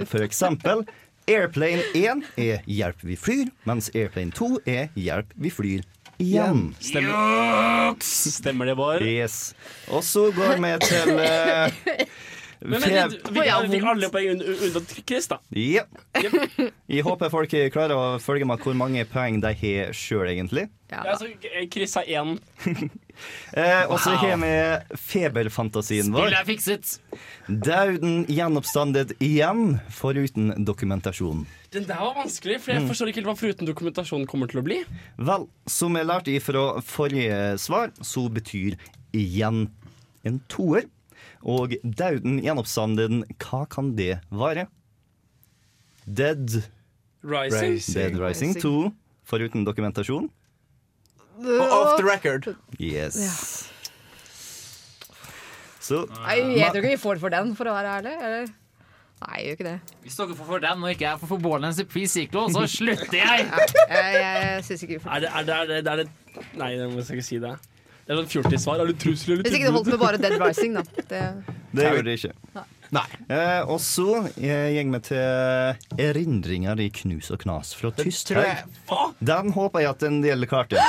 for eksempel Airplane 1 er 'Hjelp, vi flyr', mens Airplane 2 er 'Hjelp, vi flyr'. Igjen. Stemmer, Stemmer det, Bård? Yes. Og så går vi til eh, Men, men, vi, vi, vi fikk alle poeng un- unntatt Chris, da. Ja. Jeg håper folk klarer å følge med hvor mange poeng de har sjøl, egentlig. Ja, Ja, så Chris har én. Eh, og så har vi feberfantasien vår. Spillet er fikset. Dauden gjenoppstandet igjen, foruten dokumentasjon. Den der var vanskelig, for jeg Mm. forstår ikke helt hva foruten dokumentasjon kommer til å bli. Vel, som jeg lærte ifra forrige svar, så betyr igjen en toer. Og dauden gjenoppstanden, hva kan det være? Dead, Rising. Dead Rising 2, foruten dokumentasjon. Og off the record. Yes. Så Nei, jeg tror ikke vi får for den, for å være ærlig. Eller? Nei, jeg gjør ikke det. Hvis dere får for den og ikke jeg får for Borderlands Pre-Cyclo, så slutter jeg! Jeg, jeg synes ikke vi får Er det, er det, er det, er det Nei, jeg må ikke si det. Det er sånn fjortissvar. Er du trussel eller Hvis ikke det holdt med bare Dead Rising, da. Det, det gjør det ikke. Nei. Eh, og så eh, går vi til erindringer i knus og knas fra Tysthaug. Den håper jeg at en del klarte.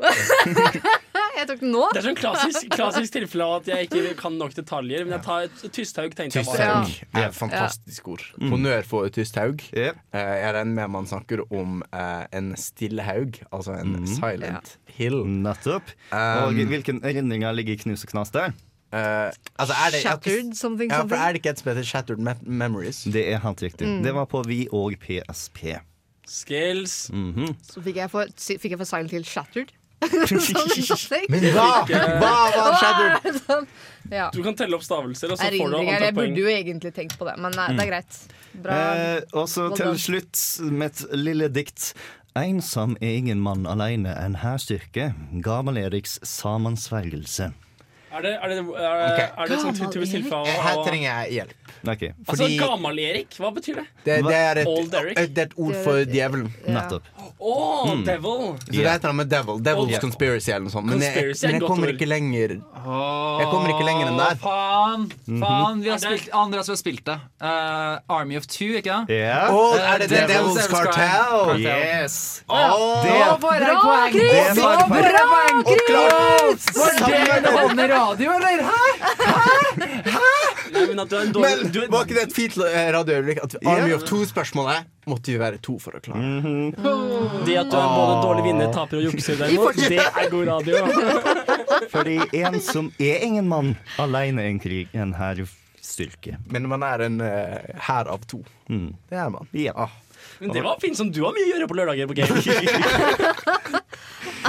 jeg tok den nå. Det er sånn klassisk, klassisk tilfelle av at jeg ikke kan nok detaljer. Men jeg tar et Tysthaug, tenkte jeg bare. Tysthaug er et fantastisk ord. Honnør for Tysthaug. Yeah. Eh, Jeg regner med man snakker om eh, en stille haug, altså en silent hill. Nettopp. Um, og hvilke erindringer ligger i knus og knas der? Uh, altså er det, Shattered something Ja, for er det ikke et som heter Shattered Me Memories? Det er helt riktig. Mm. Det var på Vi og PSP. Skills. Mhm. Så fikk jeg for, fikk jeg for Silent Hill Shattered. Sånn, Men hva? Hva var sånn. Ja. Du kan telle opp stavelser, og så får du antall Jeg poeng. burde jo egentlig tenkt på det, men nei, det er greit. Bra. Eh, og så Well til done. slutt med et lille dikt. Ensom er ingen mann aleine, en hærstyrke. Gammel-Eriks samansvergelse. Er det, er det, er okay. Er det sånn typisk tilfelle Her trenger jeg hjelp. Ok, Altså, fordi- Gamal-Erik, hva betyr det? Det, det, er et, Old Eric? et, det er et ord for djevelen. Ja. nettopp. Å, Mm. devil! Så det heter med devil. Devil's yeah. Conspiracy eller noe sånt. Men jeg, men jeg kommer ikke lenger Jeg kommer ikke lenger enn der. Faen! faen vi har det- spilt, Andreas, vi har spilt det. Uh, Army of Two, ikke det? Ja. Å, er det The Devil's Devil's Cartel? Cartel. Yes! Oh, det Bra, poeng! Chris! Det Nå var poeng! klart! Var det underholdende radio, eller? Hæ? Nei, men at du er en Men var ikke det et fint eh, radioøyeblikk? At Army of Two-spørsmålet måtte vi være to for å klare. Det at du er både dårlig vinner, taper og jukser, derimot, det er god radio. Fordi en som er ingen mann aleine en krig, en hærstyrke. Men man er en hær uh, av to. Mm. Det er man. Ja. Ah. Men det var fint som du har mye å gjøre på lørdager på game.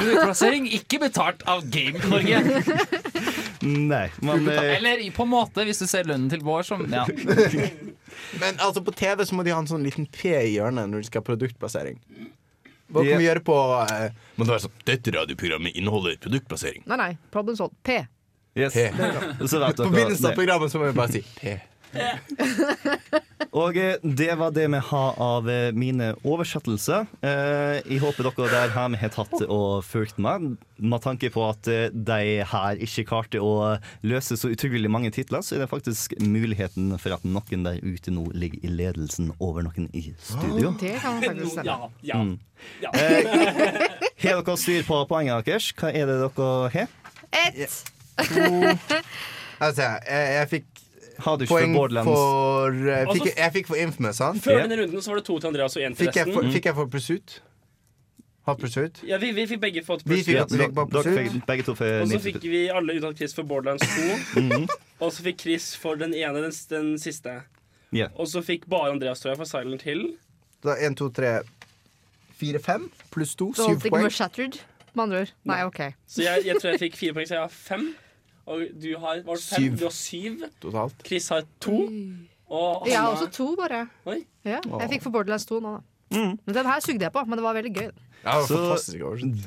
Plassering ikke betalt av Game Norge. Nei, men eh, Eller på en måte, hvis du ser lønnen til vår som ja. Men altså på TV så må de ha en sånn liten P i hjørnet når de skal ha produktplassering. Hva kan vi gjøre på eh, Må det være sånn Dette radioprogrammet inneholder produktplassering. Nei, nei. Problem solved. P. yes. P. Så På begynnelsen av programmet så må vi bare si P. Og eh, det var det vi har av eh, mine oversettelser. Eh, Jeg håper dere der hjemme har tatt og fulgt meg, Med tanke på at eh, de her ikke klarte å løse så utrolig mange titler, så er det faktisk muligheten for at noen der ute nå ligger i ledelsen over noen i studio. Det kan man faktisk stemme. Ja, ja. Mm. ja. Har dere styr på poengene deres? Hva er det dere har? Ett. Altså, jeg, jeg fikk Har du ikke poeng for for eh, Altså, fikk, Jeg fikk for Infamous, sant? Før denne runden så var det to til Andreas og én til Fikk jeg for, resten. fikk jeg for Pursuit? Hot Pursuit? Ja, vi, vi fikk begge fått Pursuit. fikk- Ja, pluss. vi fikk Pursuit. fikk begge to for Og så fikk vi alle unntatt Chris for Borderlands 2. Mhm. Og så fikk Chris for den ene, den, den siste. Yeah. Og så fikk bare Andreas, tror jeg, for Silent Hill. Da én, to, tre, fire, fem pluss to. Så Syv holdt ikke poeng. med andre ord. Nei, OK. Så jeg, jeg tror jeg fikk fire poeng, så jeg har fem. Og du har, var det fem? Syv. Du har syv. Totalt. Chris har to. Og Jeg har Hanna- også to, bare. Oi. Ja, jeg fikk for Borderlands 2 nå, da. Men den her sugde jeg på, men det var veldig gøy. Ja, Så-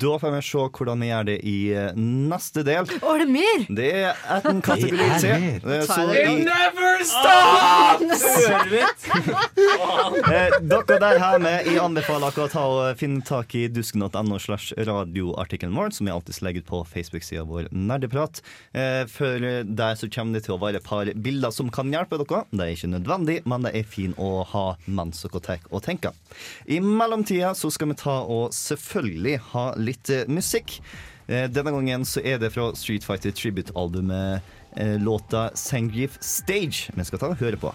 Da får vi se hvordan vi gjør det i eh, neste del. Å, er det mer? Det er en kategori mer. Eh, Så Tyler. i, Never stops! Eh, dere der hjemme, jeg anbefaler dere å ta og finne tak i dusken.no slash radioartikkelen vår, som jeg alltid legger ut på Facebook-sida vår Nerdeprat. Eh, for der så kommer det til å være et par bilder som kan hjelpe dere. Det er ikke nødvendig, men det er fint å ha mens dere og tenker. I mellomtida så skal vi ta og selvfølgelig ha litt eh, musikk. Eh, Denne gangen så er det fra Street Fighter Tribute-albumet eh, låta 'Sangrif Stage' vi skal ta og høre på.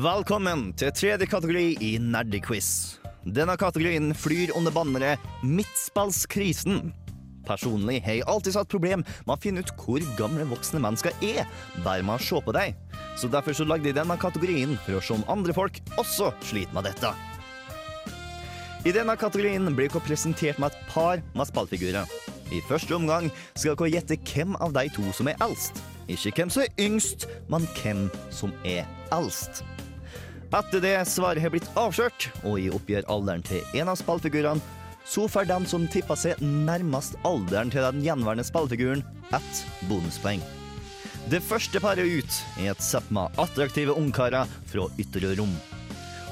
Velkommen til tredje kategori i Nerdequiz. Denne kategorien flyr under banneret midtspallskrisen. Personlig har jeg alltid hatt problem med å finne ut hvor gamle voksne mennesker er, bare med å se på dem. Så derfor så lagde jeg denne kategorien for å se om andre folk også sliter med dette. I denne kategorien blir dere presentert med et par med spillfigurer. I første omgang skal dere gjette hvem av de to som er eldst. Ikke hvem som er yngst, men hvem som er eldst. Etter det svaret har blitt avslørt, og i oppgjør alderen til en av spillfigurene, så får den som tipper seg nærmest alderen til den gjenværende spillfiguren, ett bonuspoeng. Det første paret ut er et sett med attraktive ungkarer fra ytre rom.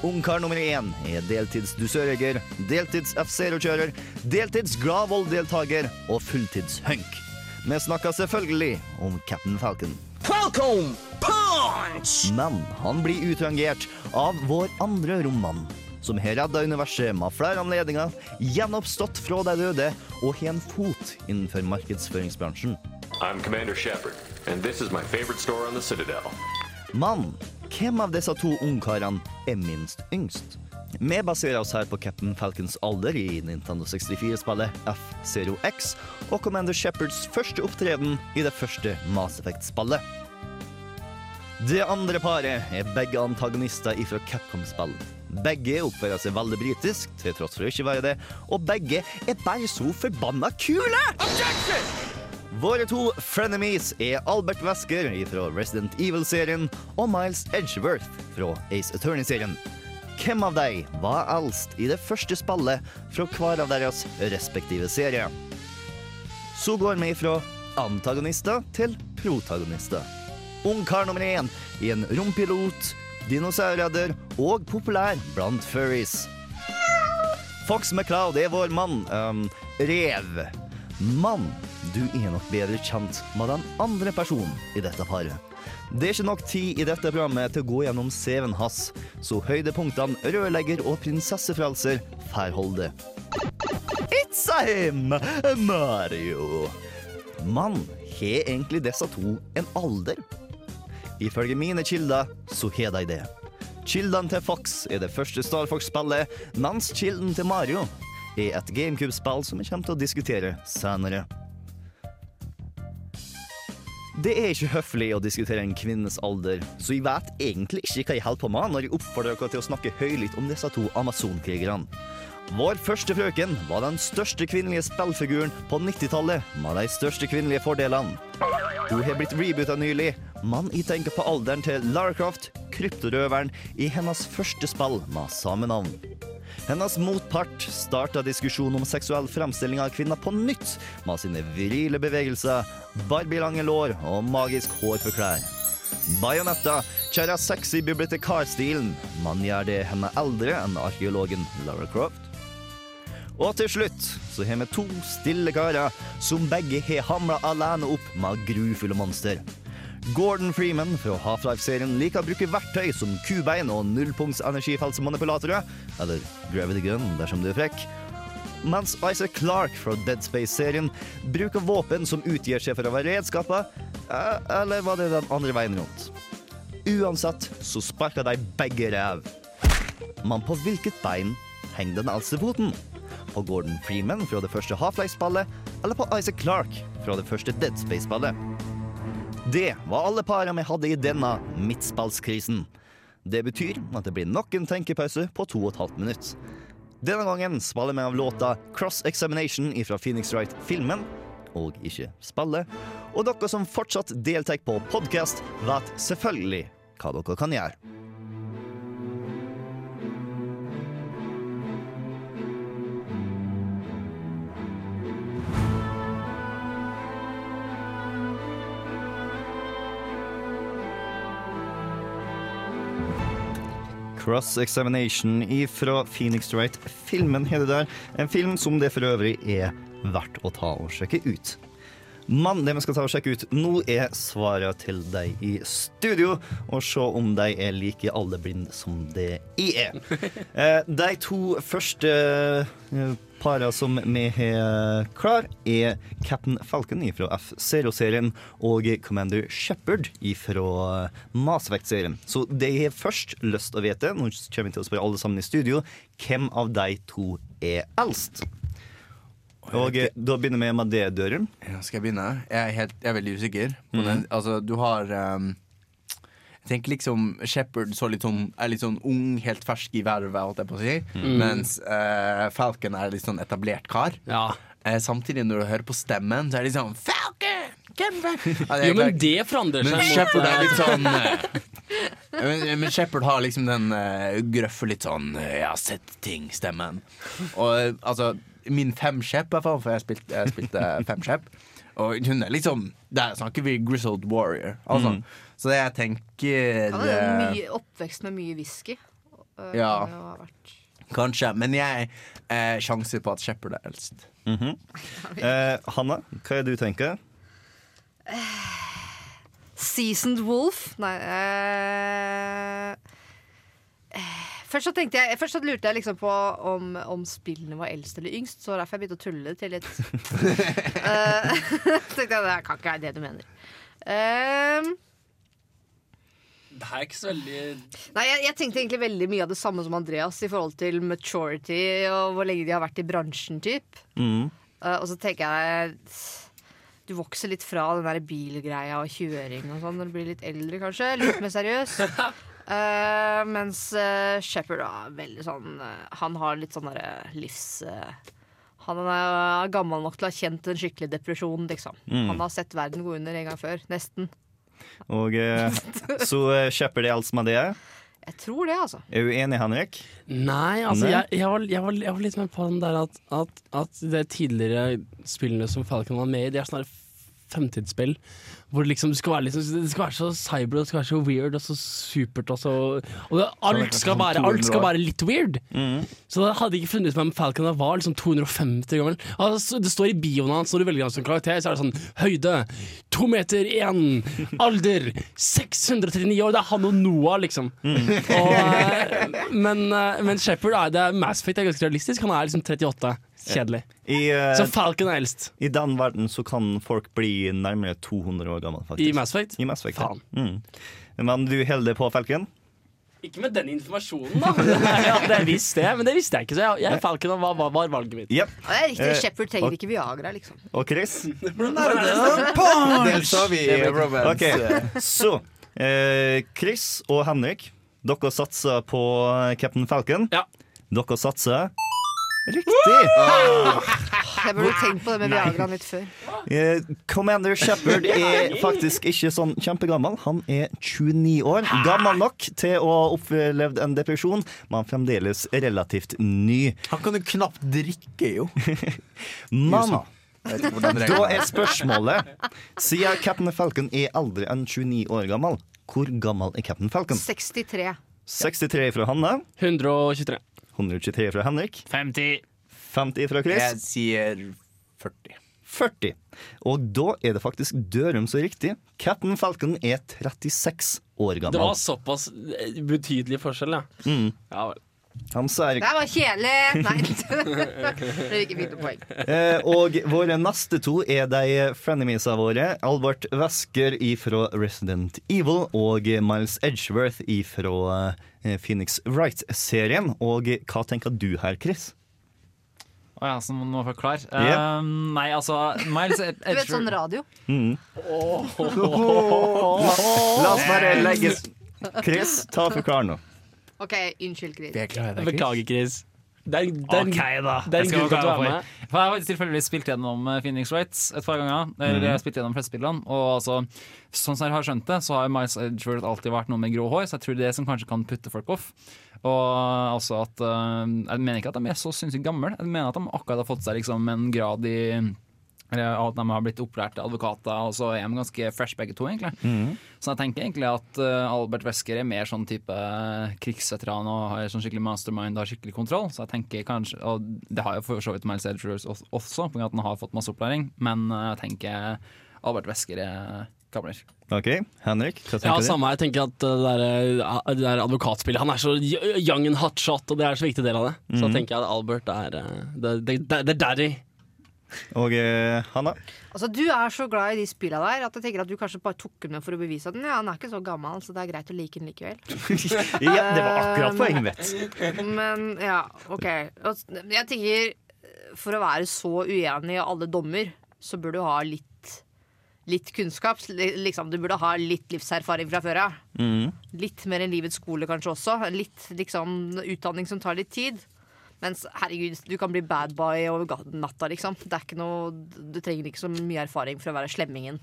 Ungkar nummer én er deltids dusørjeger, deltids F-Zero-kjører, deltids Gladvold-deltaker og fulltids hunk. Vi snakker selvfølgelig om Captain Falcon. Falcon Punch! Men han blir utrangert av vår andre rommann, som har redda universet med flere anledninger, gjenoppstått fra de døde og har en fot innenfor markedsføringsbransjen. I'm Commander Shepard, and this is my favorite store on the Citadel. Men hvem av disse to ungkarene er minst yngst? Vi baserer oss her på Captain Falcons alder i Nintendo 64-spillet F-Zero X og Commander Shepherds første opptreden i det første Mass Effect-spillet. Det andre paret er begge antagonister ifra Capcom-spill. Begge oppfører seg veldig britisk, til tross for å ikke være det, og begge er bare så forbanna kule! Objection! Våre to frenemies er Albert Wesker fra Resident Evil-serien og Miles Edgeworth fra Ace Attorney-serien. Hvem av dem var eldst i det første spillet fra hver av deres respektive serie. Så går vi fra antagonister til protagonister. Ungkar nummer én er en rompilot, dinosaurredder og populær blant furries. Fox McCloud er vår mann. Um, rev. Mann, du er nok bedre kjent med den andre personen i dette paret. Det er ikke nok tid i dette programmet til å gå gjennom CV-en hans, så høydepunktene rørlegger og prinsessefrelser får holde. It's him, Mario. Mann, har egentlig disse to en alder? Ifølge mine kilder så har de det. Kildene til Fox er det første Star Fox-spillet, mens kilden til Mario er et GameCube-spill som vi kommer til å diskutere senere. Det er ikke høflig å diskutere en kvinnes alder, så jeg vet egentlig ikke hva jeg holder på med når jeg oppfordrer dere til å snakke høylytt om disse to amazonkrigerne. Vår første frøken var den største kvinnelige spillfiguren på 90-tallet, med de største kvinnelige fordelene. Hun har blitt reboota nylig, men jeg tenker på alderen til Lara Croft, kryptorøveren, i hennes første spill med samme navn. Hennes motpart starta diskusjonen om seksuell fremstilling av kvinner på nytt, med sine virile bevegelser, barbielange lår og magisk hår for klær. Bajonetta kjører sexy bibliotekarstilen, men gjør det henne eldre enn arkeologen Lara Croft. Og til slutt så har vi to stille karer som begge har hamla alene opp med grufulle monster. Gordon Freeman fra Half-Life-serien liker å bruke verktøy som kubein og nullpunktsenergifeltsmanipulatorer, eller Gravity Gun dersom du er frekk. Mens Isaac Clark fra Dead Space-serien bruker våpen som utgir seg for å være redskaper, eh, eller var det den andre veien rundt? Uansett så sparker de begge ræv. Men på hvilket bein henger den eldste foten? På Gordon Freeman fra det første Half-Life-spillet, eller på Isaac Clark fra det første Dead Space-spillet? Det var alle parene vi hadde i denne midtspillskrisen. Det betyr at det blir nok en tenkepause på to og et halvt minutt. Denne gangen spiller vi av låta Cross Examination fra Phoenix Wright-filmen, og ikke spillet. Og dere som fortsatt deltar på podkast, vet selvfølgelig hva dere kan gjøre. Cross Examination fra Phoenix Wright. Filmen heter der. En film som det for øvrig er verdt å ta og sjekke ut. Men det vi skal ta og sjekke ut nå, er svarene til deg i studio, og se om de er like alle blinde som det jeg er. Eh, De to første eh, para som vi har klar, er Captain Falcon fra F0-serien og Commander Shepherd fra Mass Effect-serien. Så det jeg har først lyst til å vite, nå kommer vi til å spørre alle sammen i studio, hvem av de to er eldst? Og eh, da begynner vi med det, Dørum. Ja, skal jeg begynne? Jeg er, helt, jeg er veldig usikker. På den, altså, du har Jeg tenker liksom Shepherd så litt sånn, er litt sånn ung, helt fersk i vervet, si. Mens uh, Falcon er litt sånn etablert kar. Ja. Uh, samtidig, når du hører på stemmen, så er det sånn Falcon! Ja, Jo, men det forandrer seg. Men Shepherd er litt sånn uh, men, men Shepherd har liksom den grøffe litt sånn 'jeg har sett ting'-stemmen. Og altså Min femskjepp, i hvert fall, for jeg spilte, jeg spilte femskjepp. Og hun er liksom Der snakker vi grizzled warrior. Altså. Så jeg tenker Han er eh, mye oppvekst med mye whisky. Uh, Ja. kan Kanskje. Men jeg eh, sjanser på at Shepherd er eldst. Eh, Hanna, hva er det du tenker? Seasoned Wolf Nei eh, eh, Først så tenkte jeg Først så lurte jeg liksom på om, om spillene var eldst eller yngst, så derfor jeg begynte å tulle til litt. uh, tenkte jeg det kan ikke være det du mener. Ehm, Det er ikke så veldig nei, jeg, jeg tenkte egentlig veldig mye av det samme som Andreas i forhold til maturity og hvor lenge de har vært i bransjen, typ. Mm. Uh, og så tenker jeg Du vokser litt fra den der bilgreia og kjøring og sånn når du blir litt eldre, kanskje. Litt mer seriøs. Eh, mens uh, Shepherd er veldig sånn uh, Han har litt sånn derre livs... eh, han er gammel nok til å ha kjent en skikkelig depresjon, liksom. Han har sett verden gå under en gang før. Nesten. Og, eh, så eh, Shepherd er som er det. Jeg tror det, altså. Er du enig, Henrik? Nei, altså Nei? Jeg, jeg, var, jeg, var, jeg var litt med på den der at, at, at de tidligere spillene som Falcon var med i, de er sånne fremtidsspill. Hvor liksom det skal liksom, det skal være så cyber det skal være så weird og så supert. Og, så, og det, alt, skal være, alt skal være litt weird. Så det hadde ikke funnet ut om Falcon var liksom 250 gammel. Altså, det står i bioen hans når du velger ham som karakter, så er det sånn høyde to meter én, alder 639 år. Det er han og Noah, liksom. Og, eh, men, eh, men Shepherd er det Mass Effect er ganske realistisk. Han er liksom 38. Kjedelig. I, uh, Så Falcon er eldst I den verden så kan folk bli nærmere 200 år gammel, faktisk. i Mass Effect. I Mass Effect. Faen. Mm. Men du holder på Falcon? Ikke med den informasjonen, da. ja, det visste jeg, men det visste jeg ikke. Så jeg, jeg Falcon var, var, var valget mitt. Yep. Ja, riktig. Eh, Shepherd trenger ikke Viagra, liksom. Og Chris? Det sa vi i Romance. Ok, Så eh, Chris og Henrik, dere satser på Captain Falcon. Ja. Dere satser Riktig! Jeg burde tenkt på det med Viagraen litt før. Eh, Commander Shepherd er faktisk ikke sånn kjempegammel. Han er 29 år. Gammel nok til å ha opplevd en depresjon, men fremdeles relativt ny. Han kan jo knapt drikke, jo. Men da er spørsmålet Siden Captain Falcon er aldri enn 29 år gammel, hvor gammel er Captain Falcon? 63. 63 fra Hanne, 123. 123 fra Henrik, 50. 50 fra Chris. Jeg sier 40. 40. Og da er det faktisk Dørum så riktig. Captain Falcon er 36 år gammel. Det var såpass eh, betydelig forskjell, ja. Mm. ja vel. Han ser, Det var kjedelig! Nei. det ikke fint poeng. eh, og våre neste to er de frenemiesa våre. Albert Wesker ifra Resident Evil og Miles Edgeworth fra eh, Phoenix Wright-serien. Og hva tenker du her, Chris? Å ja, så må forklare. Yeah. Um, nei, altså Miles Ed- Du vet sånn radio? La oss bare legge Chris, ta og forklar nå. OK, unnskyld, Chris. Er Chris. Beklager, Chris. Den, den, OK, da. det er Jeg skal er med. For Jeg har tilfeldigvis spilt gjennom eh, Phoenix Rights et par ganger. Eller jeg har spilt gjennom fleste spillene Og altså, sånn som jeg har skjønt det, så har Miles Edgeworth alltid vært noe med grå hår, så jeg tror det er det som kanskje kan putte folk off. Og altså at eh, Jeg mener ikke at de er så sinnssykt gamle. Jeg mener at de akkurat har fått seg liksom en grad i Eller at de har blitt opplærte advokater, og så er de ganske fresh begge to, egentlig. Mm. Så jeg tenker egentlig at uh, Albert Wesker er mer sånn type krigsveteran og har sånn skikkelig mastermind og har skikkelig kontroll. Så jeg tenker kanskje Og det har jo for så vidt Miles Edgers også, av at han har fått masse opplæring, men uh, jeg tenker Albert Wesker er gamler. OK, Henrik, hva Ja, tenker du? samme. Jeg tenker at uh, det der, uh, det der advokatspillet Han er så young and hotshot, og det er så viktig del av det. Så jeg tenker jeg at Albert er uh, det, det, det, det er daddy. Og eh, Hanna? Altså, Du er så glad i de spilla der at jeg tenker at du kanskje bare tok den med for å bevise at den, ja, han er ikke så gammel, så det er greit å like den likevel. ja, det var akkurat poenget mitt. Men ja, OK. Jeg tenker for å være så uenig i alle dommer, så burde du ha litt Litt kunnskap. Liksom, du burde ha litt livserfaring fra før av. Mhm. Litt mer enn livets skole, kanskje også. Litt liksom, utdanning som tar litt tid. Mens herregud, du kan bli bad boy over natta, liksom. Det er ikke noe, du trenger ikke så mye erfaring for å være slemmingen.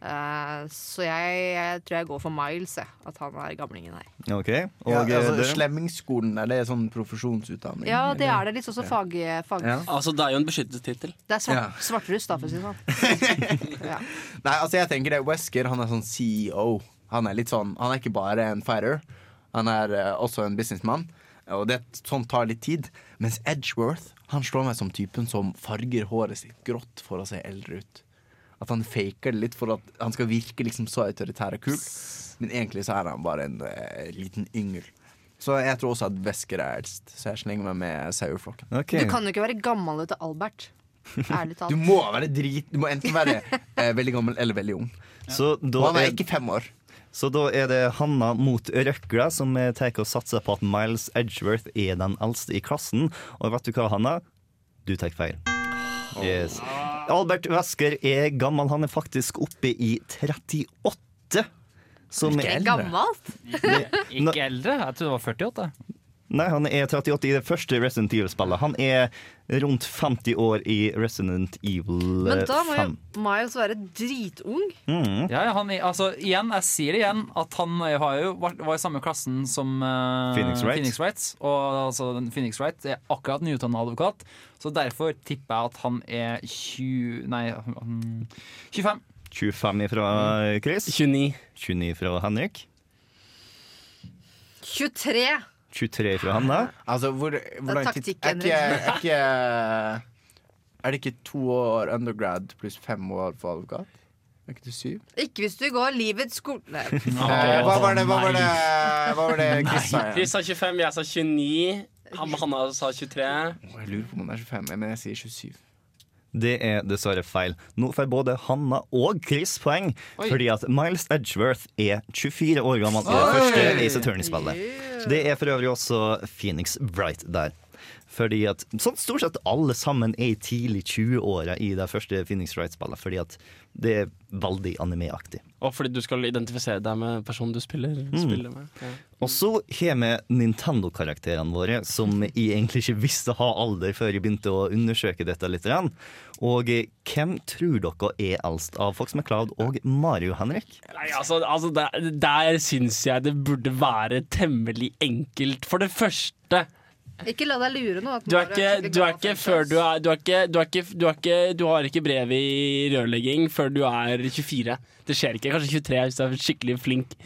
Uh, så jeg, jeg tror jeg går for Miles, jeg. At han er gamlingen her. Okay. Og Ja, eh, altså, dere? Slemmingsskolen, er det sånn profesjonsutdanning? Ja, det eller? er det. Litt sånn som fag, fag. Ja. Altså, det er jo en beskyttelsestittel. Det er svart, Ja. svartruss, da, for å si det sånn. ja. Nei, altså jeg tenker det Wesker han er sånn CEO. Han er litt sånn Han er ikke bare en fighter. Han er uh, også en businessmann. Og det sånt tar litt tid. Mens Edgeworth Han slår meg som typen som farger håret sitt grått for å se eldre ut. At han faker det litt for at han skal virke liksom så autoritær og kul. Men egentlig så er han bare en eh, liten yngel. Så jeg tror også at Vesker er eldst. Så jeg slenger meg med saueflokken. Okay. Du kan jo ikke være gammel til Albert. Ærlig talt. Du må være drit Du må enten være eh, veldig gammel eller veldig ung. Så Og han er er, ikke fem år. Så da er det Hanna mot Røkla som tar og satser på at Miles Edgeworth er den eldste i klassen. Og vet du hva, Hanna? Du tar feil. Yes. Albert Wesker er gammel. Han er faktisk oppe i 38. Som Ikke er gammelt. Ikke eldre? Jeg trodde det var 48. Nei, han er 38 i det første Resident Evil-spillet. Han er rundt 50 år i Resident Evil 5. Men da må jo Miles være dritung. Mm. Ja, ja, han, altså, igjen, jeg sier det igjen, at han har jo var, var i samme klassen som uh, Phoenix Wright. Phoenix Wright. Og altså, Phoenix Wright er akkurat nyutdannet advokat, så derfor tipper jeg at han er 20 Nei, mm, 25. 25 fra Chris. 29. 29 fra Henrik. 23. 23 fra Hanna. Altså, hvor, hvor lang tid taktikk, er ikke, er, ikke, er det ikke to år undergrad pluss fem år for advokat? Er ikke det syv? Ikke hvis du går livets skole. Eh, hva var det Hva var det, hva var det Chris sa? Chris sa 25, jeg sa 29. Han, Hanna sa 23. Å, Jeg lurer på om han er 25, men jeg sier 27. Det er dessverre feil. Nå får både Hanna og Chris poeng, Oi. fordi at Miles Edgeworth er 24 år gammel i det første Ace Attorney-spillet. Det er for øvrig også Phoenix Bright der. Fordi at sånn Stort sett alle sammen er i tidlig 20-åra i det første Phoenix Wright-spillet, fordi at det er veldig anime-aktig. Og fordi du skal identifisere deg med personen du spiller, spiller med. Ja. Og så har vi Nintendo-karakterene våre, som jeg egentlig ikke visste ha alder før jeg begynte å undersøke dette litt. Og eh, hvem tror dere er eldst av Fox McCloud og Mario, Henrik? Nei, altså, altså der, der syns jeg det burde være temmelig enkelt. For det første Ikke la deg lure nå. Du er ikke, du er ikke før du er Du, er ikke, du, er ikke, du, er ikke, du har ikke brev i rørlegging før du er 24. Det skjer ikke. Kanskje 23 hvis du er skikkelig flink.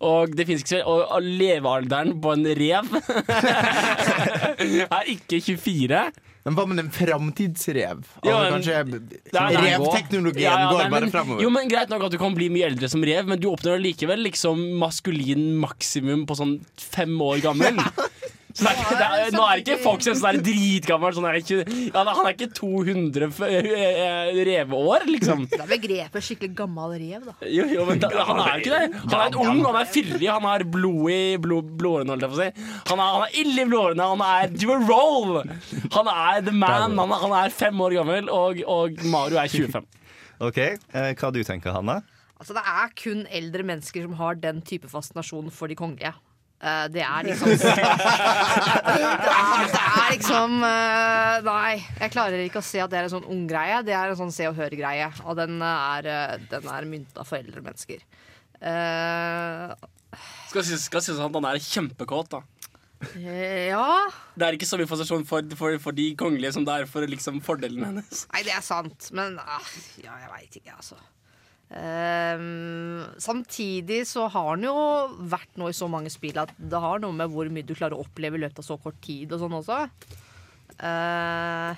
Og det ikke Og og levealderen på en rev er ikke 24. Men hva med en framtidsrev? Ja, Altså, men- Revteknologien Ja, ja, går nei, bare men- framover. Jo, men Greit nok at du kan bli mye eldre som rev, men du oppnår likevel liksom maskulin maksimum på sånn fem år gammel. Så det er, det er, nå er ikke folk som sånn der dritgammel sånn er ikke, ja, Han er ikke 200 f- eh, reveår, liksom. Det er begrepet skikkelig gammel rev, da. Jo, jo, men da, han er ikke det. Han er ung, han er fyrig, han har blod i blod, blodårene, holdt jeg på å si. Han er, han er ille i blodårene, han er do a roll! Han er the man, han er, han er fem år gammel, og, og Mario er 25. Ok, eh, Hva du tenker Hanna? Altså, det er kun eldre mennesker som har den type fascinasjon for de kongelige. Eh, det er liksom det er, det er liksom uh, Nei, jeg klarer ikke å se at det er en sånn ung greie. Det er en sånn se og hør-greie, og den er, eh, den er mynta for eldre mennesker. Uh, Skal sies si sånn at han er kjempekåt, da. Eh, Ja Det er ikke så mye fascinasjon for, for, for de kongelige som det er for liksom fordelen hennes. Nei, det er sant, men ah, ja, jeg veit ikke, altså. Ehm, samtidig så har den jo vært nå i så mange spill at det har noe med hvor mye du klarer å oppleve i løpet av så kort tid og sånn også. Uh,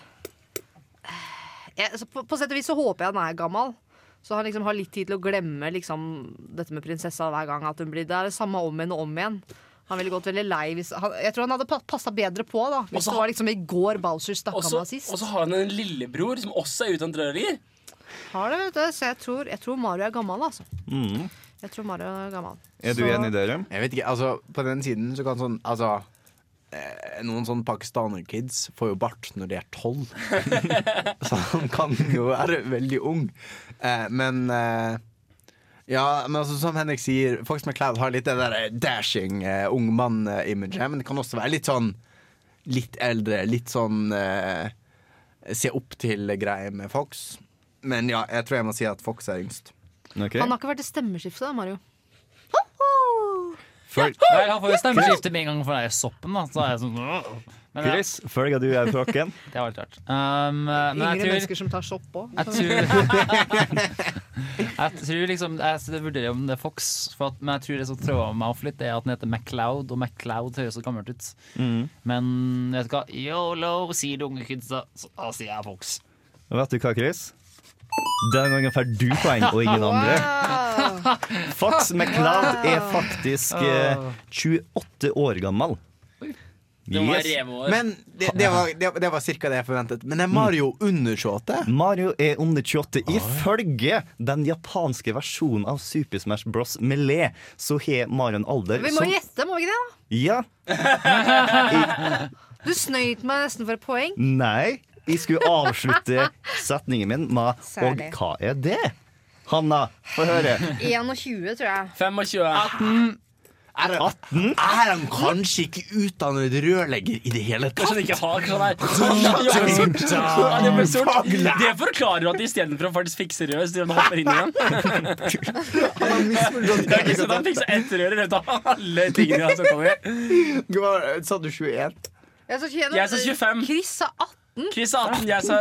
jeg, så på, på sett og vis så håper jeg den er gammel. Så han liksom har litt tid til å glemme liksom, dette med prinsessa hver gang. At hun blir, det er det samme om igjen og om igjen. Han ville gått veldig lei hvis han, Jeg tror han hadde passa bedre på da hvis Også det var liksom i går Bowser stakk av sist. og så har han en lillebror som også er utdannet rørlegger. Har det, vet du, så jeg tror, jeg tror Mario er gammel, altså. Mm. Jeg tror Mario er gammel. Er du Så- enig, dere? Jeg vet ikke, altså På den siden så kan sånn Altså eh, Noen sånne pakistaner-kids får jo bart når de er tolv. så han kan jo være veldig ung. Eh, men eh, Ja, men altså som Henrik sier, Fox McCloud har litt det der eh, dashing eh, ung mann-imaget. Men det kan også være litt sånn litt eldre, litt sånn eh, se opp til-greier med Fox. Men ja, jeg tror jeg må si at Fox er yngst. Han har ikke vært i stemmeskiftet, da, Mario. Følg, nei, han får jo stemmeskifte med en gang for det er soppen. Da. Så er jeg sånn. Men ja, Chris, følger du er tråkken. det var litt rart. Um, men Yngre jeg tror, mennesker som tar sopp òg. jeg tror, jeg tror liksom Jeg vurderer om det er Fox, for at, men jeg tror det som tråder meg off litt, Det er at den heter MacLeod, og MacLeod høres så gammelt ut. Mm. Men vet du hva? Yolo, sier de unge kidsa, så da sier jeg Fox. Vet du hva, Chris? Den gangen får du poeng, og ingen andre. Fox McCloud er faktisk eh, 28 år gammel. Det var Yes. reveår. Men det, det var, det, det var cirka det jeg forventet. Men er Mario under 28? Mario er under 28. Ifølge den japanske versjonen av Super Smash Bros. Melee så har Mario en alder Vi må som gjette, må vi ikke det? Ja. Du snøyt meg nesten for et poeng. nei Jeg skulle avslutte setningen min med Og hva er det? Hanna, få høre. 21, tror jeg. 25. Er, han- er han kanskje ikke utdannet rørlegger i det hele Kanskje han tatt? ikke har kanskje han er- jobber sort. Han jobber sort. Det forklarer at istedenfor å faktisk fikse rør, så han hopper inn i den. Det er ikke sånn at han fikser ett rør i løpet av alle tingene han har snakket Sa du 21? Jeg sa 21. Jeg sa 25. Chris sa 18. Chris er 18, jeg sa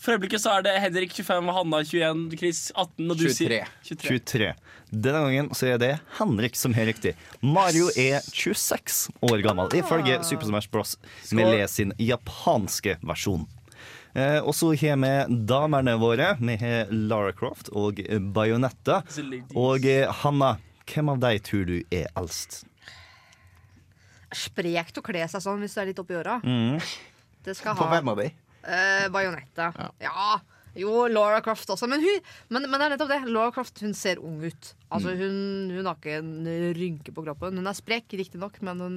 For øyeblikket så er det Henrik 25 og Hanna 21, Chris 18 og du 23. sier 23. 23. Denne gangen så er det Henrik som har riktig. Mario er 26 år gammel, ifølge Super Smash Bros. Melee sin japanske versjon. Eh, og så har vi damene våre. Vi har Lara Croft og Bajonetta. Og eh, Hanna, hvem av de tror du er eldst? Sprekt å kle seg sånn hvis du er litt oppi åra. Mm. Det skal På hvem av de? uh, Bajonetta. Ja. Jo, Laura Croft også. Men, hun, men, men det er nettopp det. Laura Croft hun ser ung ut. Altså, hun, hun har ikke en rynke på kroppen. Hun er sprek, riktignok, men hun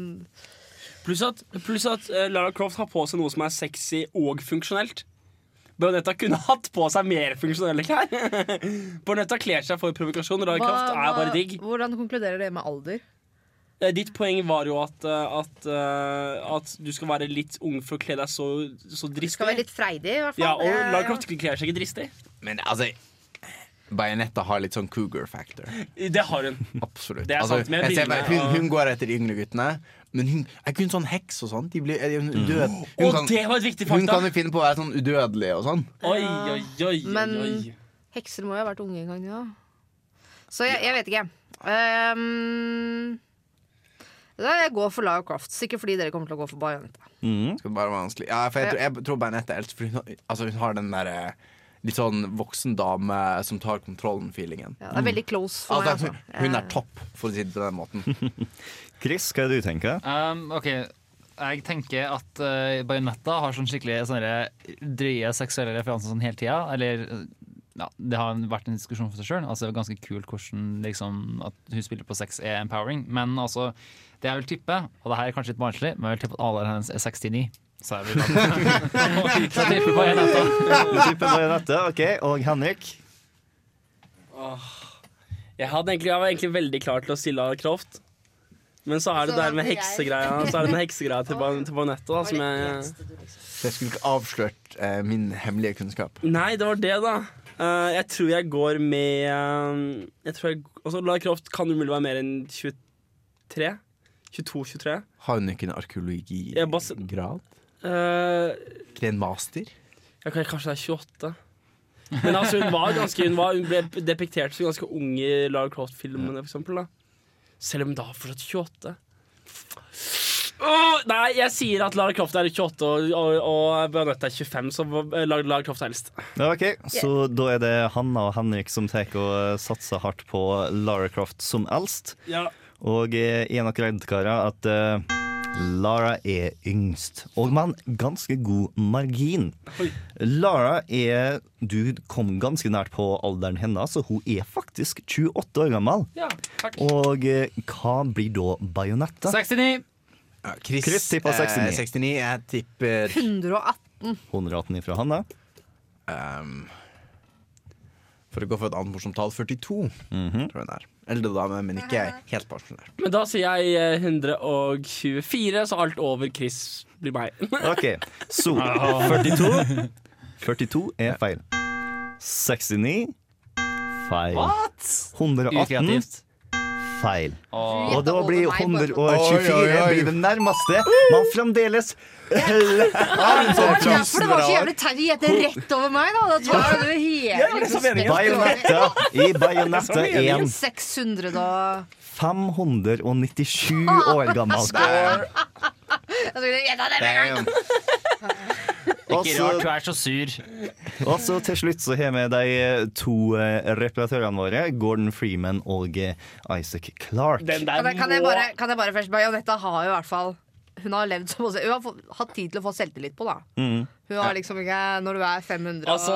Pluss at, plus at uh, Lara Croft har på seg noe som er sexy og funksjonelt. Bajonetta kunne hatt på seg mer funksjonelle klær. Bajonetta kler seg for provokasjon. Lara Croft er bare digg. Hvordan konkluderer det med alder? Eh, Ditt poeng var jo at, eh, at, eh, at du skal være litt ung for å kle deg så, så Du skal være litt freidig, i hvert fall. Ja, og Eh, kler seg ikke dristig. Men altså Bajonetta har litt sånn cougar factor. Det har hun. Absolutt. Det er altså, sant, med jeg ser, hun, hun går etter de yngre guttene, men hun er ikke hun sånn heks og sånn. De blir, hun død. Hun, kan, hun kan jo finne på å være sånn udødelig og sånn. Oi, oi, oi, oi, Men hekser må jo ha vært unge en gang, ja. Så jeg, jeg vet ikke. Um, jeg går for Lara Croft. Sikkert fordi dere kommer til å gå for Bajonetta. Mm. Skal det bare være vanskelig Ja, for jeg, tror- jeg tror Bajonetta er eldst, for hun, altså, hun har den derre litt sånn voksen dame som tar kontrollen-feelingen. Ja, det er veldig close for meg. Altså, hun er Eh, topp, for å si det på den måten. Chris, hva er det du tenker? Um, ok, jeg tenker at uh, Bajonetta har sånn skikkelig sånne drøye seksuelle referanser sånn hele tida. Eller ja, det har vært en diskusjon for seg sjøl. Altså, det er ganske kult hvordan liksom, at hun spiller på sex er empowering. Men altså, det jeg vil tippe, og det her er kanskje litt barnslig, men jeg vil tippe at alderen hennes er 69. Så jeg vil Så jeg tipper etter. Du tipper Bajonetta, OK. Og Henrik? Jeg, hadde egentlig, jeg var egentlig veldig klar til å stille av Croft. Men så er det Så der med heksegreia Så er det den heksegreia til, til Bajonetta da, som jeg jeg skulle ikke avslørt eh, min hemmelige kunnskap. Nei, det var det, da. Eh, jeg tror jeg går med eh, Jeg tror jeg, altså, Lara Croft kan umulig være mer enn 23. 22-23. Har hun ikke en arkeologigrad? Uh, Ikke en master? Jeg, kan- kanskje det er 28. Men altså, hun var ganske Hun, var, hun ble depektert som ganske ung i Lara Croft-filmene, eksempel. Selv om hun da fortsatt 28. Åh, nei, jeg sier at Lara Croft er 28 og, og, og Bernette er 25, så Lara, Lara Croft er eldst. Ja, ok, Så da er det Hanna og Henrik som tar og satser hardt på Lara Croft som eldst. Ja. Og eh, er nok redd, karer, at uh, Lara er yngst. Og med en ganske god margin. Oi. Lara er Du kom ganske nært på alderen hennes, så hun er faktisk 28 år gammel. ja, takk. Og uh, hva blir da bajonetta? 69. Ja, Chris, Chris tipper 69. Eh, 69. Jeg tipper 118. 118 ifra han, da. Um, For å gå for et annet morsomt tall 42, Mhm. tror jeg det er. Eldre dame, men ikke helt pensjonert. Men da sier jeg eh, 124, så alt over Chris blir meg. OK, så 42 42 er feil. 69 feil. What? 118 Ukreativt. Feil. Og da blir Oi, oi, 124 oi. blir det nærmeste. Man fremdeles holder Ja, for det var så jævlig teit å gjette rett over meg, da. Da tar du hele Bajonetta i Bajonetta 1 600 og 597 år gammel. Ikke rart du er så sur. og så til slutt så har vi de to eh, reparatørene våre, Gordon Freeman og eh, Isaac Clark. Den der Kan jeg, kan jeg bare, kan jeg bare først Bajonetta har jo i hvert fall Hun har levd som Hun har fått, hatt tid til å få selvtillit på, da. Mm. Hun har liksom ikke Når du er 597, Altså,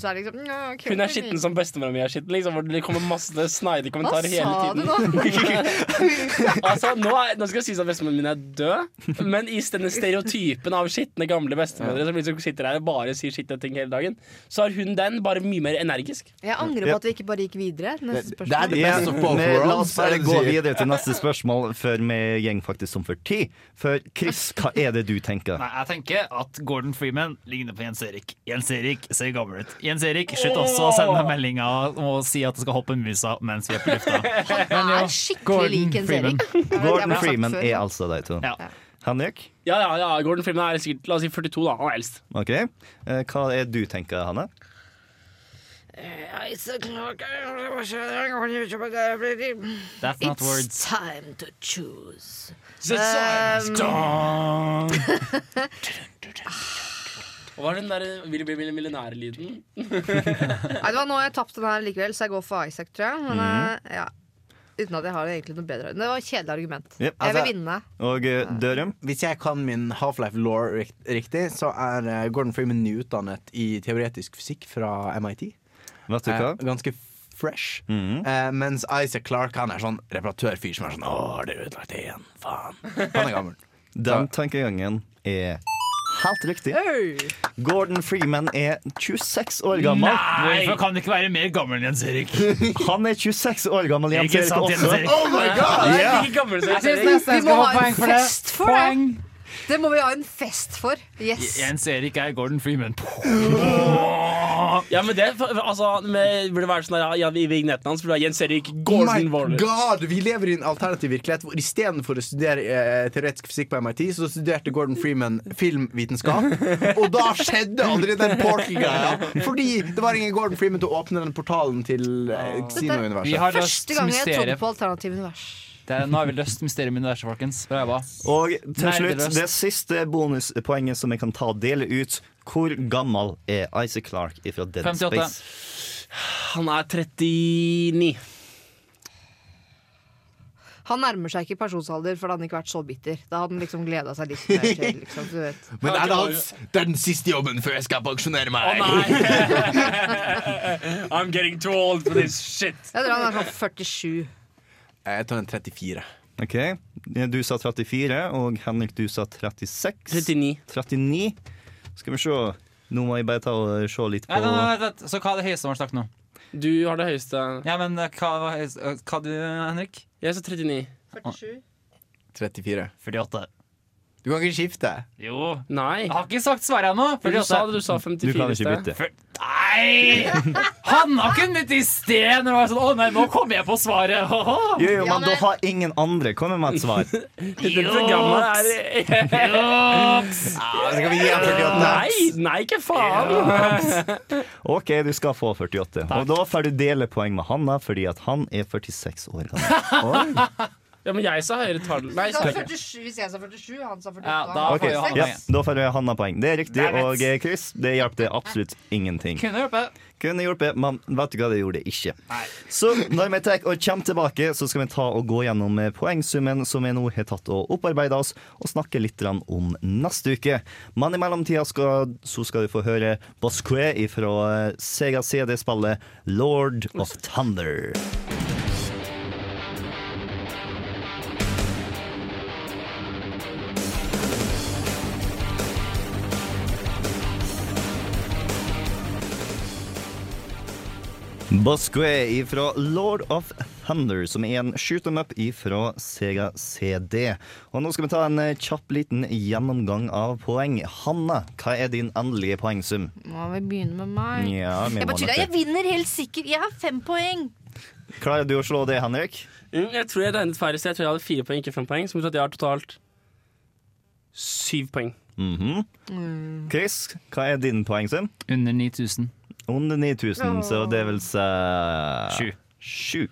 så er det liksom ja, ok, Hun er skitten som bestemora mi er skitten. Liksom, hvor det kommer masse snide kommentarer hele tiden. Hva sa du nå? altså, nå, er, nå skal jeg si at bestemoren min er død, men i denne stereotypen av skitne, gamle bestemødre som liksom sitter her og bare sier skitne ting hele dagen, så har hun den bare mye mer energisk. Jeg angrer på at vi ikke bare gikk videre. Neste spørsmål. Det er det beste la oss bare det gå videre til neste spørsmål før vi gjeng faktisk som for tid. For Chris, hva er det du tenker? Nei, jeg tenker at Gordon Freeman ligner på Jens Erik. Jens Erik ser gammel ut. Jens Erik, slutt også å sende meg meldinger og si at du skal hoppe musa mens vi er på lufta. Han er skikkelig lik Jens Erik. Gordon Freeman er altså de to. Ja. Henrik? Ja, ja, ja, Gordon Freeman er sikkert la oss si 42, da. Han er eldst. OK. Eh, Hva er du tenker, Hanne? That's not It's time to choose. Hva er den der millionærlyden? Nei, det var nå jeg tapte den her likevel, så jeg går for Isaac, tror jeg. Men, eh, ja. Uten at jeg har egentlig noe bedre. Det var et kjedelig argument. Yep. Jeg vil Altså- vinne. Og uh, Dørum? Hvis jeg kan min Half-Life law rikt- riktig, så er uh, Gordon Freeman nyutdannet i teoretisk fysikk fra MIT. Vet du hva? Uh, ganske fresh. Mhm. Eh, mens Isaac Clark han er sånn reparatørfyr som er sånn Å, det er ødelagt igjen. Faen. Han er gammel. Den tankegangen er helt riktig. Gordon Freeman er 26 år gammel. Nei! Hvorfor kan du ikke være mer gammel enn Jens Erik? Han er 26 år gammel, Jens Erik sant, Jens også. Erik? Oh my god! Som Jeg synes nesten jeg Vi må skal få poeng for det. Poeng! Det må vi ha en fest for. Yes. Jens Erik er Gordon Freeman. Ja, men det altså, vi burde være sånn ja, I vignetten hans burde det være Jens Erik Oh Gordon my Waller. god, Vi lever i en alternativ virkelighet hvor istedenfor å studere eh, teoretisk fysikk på MIT, så studerte Gordon Freeman filmvitenskap. Og da skjedde aldri den portal-greia. Fordi det var ingen Gordon Freeman til å åpne den portalen til eh, Xino-universet. Første gang jeg trodde på alternativ univers. Det er, nå har vi løst mysteriet i universet, folkens. Bra jobba. Og til slutt, det siste bonuspoenget som jeg kan ta og dele ut. Hvor gammel er Isaac Clark fra Dead 58. Space? Han er 39. Han nærmer seg ikke pensjonsalder, for da hadde han ikke vært så bitter. Da hadde han liksom gleda seg litt mer til. Liksom, du vet. Men er det hans Det er den siste jobben før jeg skal pensjonere meg. I'm getting too old for this shit. Jeg tror han er sånn 47. Jeg tar en 34. Ok, Du sa 34, og Henrik, du sa 36. 39. 39. Skal vi se. Nå må jeg bare ta og se litt på Nei, nei, nei, vent, Så hva er det høyeste man snakker nå? Du har det høyeste. Ja, men eh, hva var høyest- eh, Hva du, Henrik? Jeg sa 39. 47. 34. 48. Du kan ikke skifte. Jo. Nei. Jeg har ikke sagt svaret ennå. For du sa det, du sa Du 54 kan i ikke bytte. Fyr- Nei! Han har ikke begynt i sted når det var sånn Å nei, nå kommer jeg på svaret. Jo, jo, men da har ingen andre kommet med et svar. Dette programmet er Juks! Skal vi gi ham 48? Nei, nei, ikke faen! OK, du skal få 48. Og da får du dele poeng med Hanna, fordi at han er 46 år gammel. Ja, men jeg sa høyere tall. Nei, Så sa 47, hvis jeg sa 47, han sa 48. Ja, da han Ok, får ja, Da får Hanna poeng. Det er riktig. Det. Og Chris, det hjalp det absolutt ingenting. Kunne hjulpet. Kunne hjulpet, men vet du hva, det gjorde det ikke. Så når vi tar og kommer tilbake, så skal vi ta og gå gjennom poengsummen som vi nå har tatt og opparbeida oss, og snakke litt om neste uke. Men i mellomtida skal, så skal du få høre Bosque fra Sega CD-spillet Lord of Thunder. Bosque fra Lord of Thunder, som er en shoot 'em up fra Sega CD. Og nå skal vi ta en eh, kjapp liten gjennomgang av poeng. Hanna, hva er din endelige poengsum? Må vi begynne med meg? Ja, Jeg bare tuller. Jeg vinner helt sikkert. Jeg har fem poeng. Klarer du å slå det, Henrik? Mm, Jeg tror jeg regnet feil, sted jeg tror jeg hadde fire poeng, ikke fem poeng. Som betyr at jeg har totalt syv poeng. Mhm. Chris, hva er din poengsum? Under 9000. Under 9000, så det vil si Sju. Sju.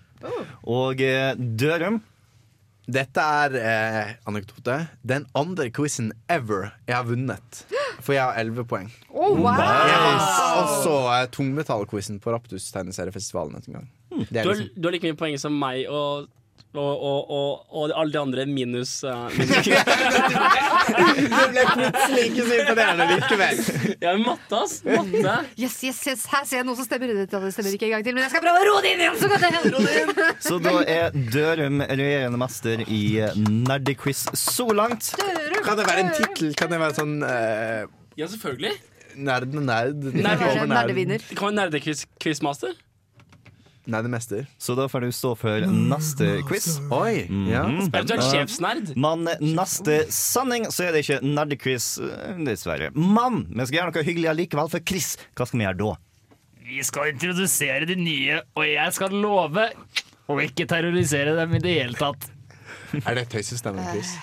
Og eh, Dørum Dette er eh, anekdote. Den andre quizen ever jeg har vunnet. For jeg har elleve poeng. Oh, wow. Jeg har også eh, tungmetallquizen på Raptus tegneseriefestivalen en gang. Det Du er har, liksom, du har like mye poeng som meg og, og, og, og, og alle de andre minus, uh, minus det ble plutselig ikke så imponerende likevel. Ja, matte, ass. Matte. Yes, yes, yes. Her ser jeg noe som stemmer. Det stemmer ikke en gang til, men jeg skal prøve å roe det inn igjen så godt jeg kan. Så da er Dørum regjerende mester i nerdequiz så langt. Kan det være en tittel? Kan det være sånn uh... Ja, selvfølgelig. Nerd med nerd? Nerd- Over nerd. Det kan være nerdequiz-quizmaster. mester. Så da får du stå for neste quiz. Oi! Ja. Eventuelt sjefsnerd. Men neste sanning så er det ikke nerdequiz, eh, dessverre. Men vi skal gjøre noe hyggelig allikevel, for Chris, hva skal vi gjøre da? Vi skal introdusere de nye, og jeg skal love å ikke terrorisere dem i det hele tatt. Er det tøysestemmen-quiz?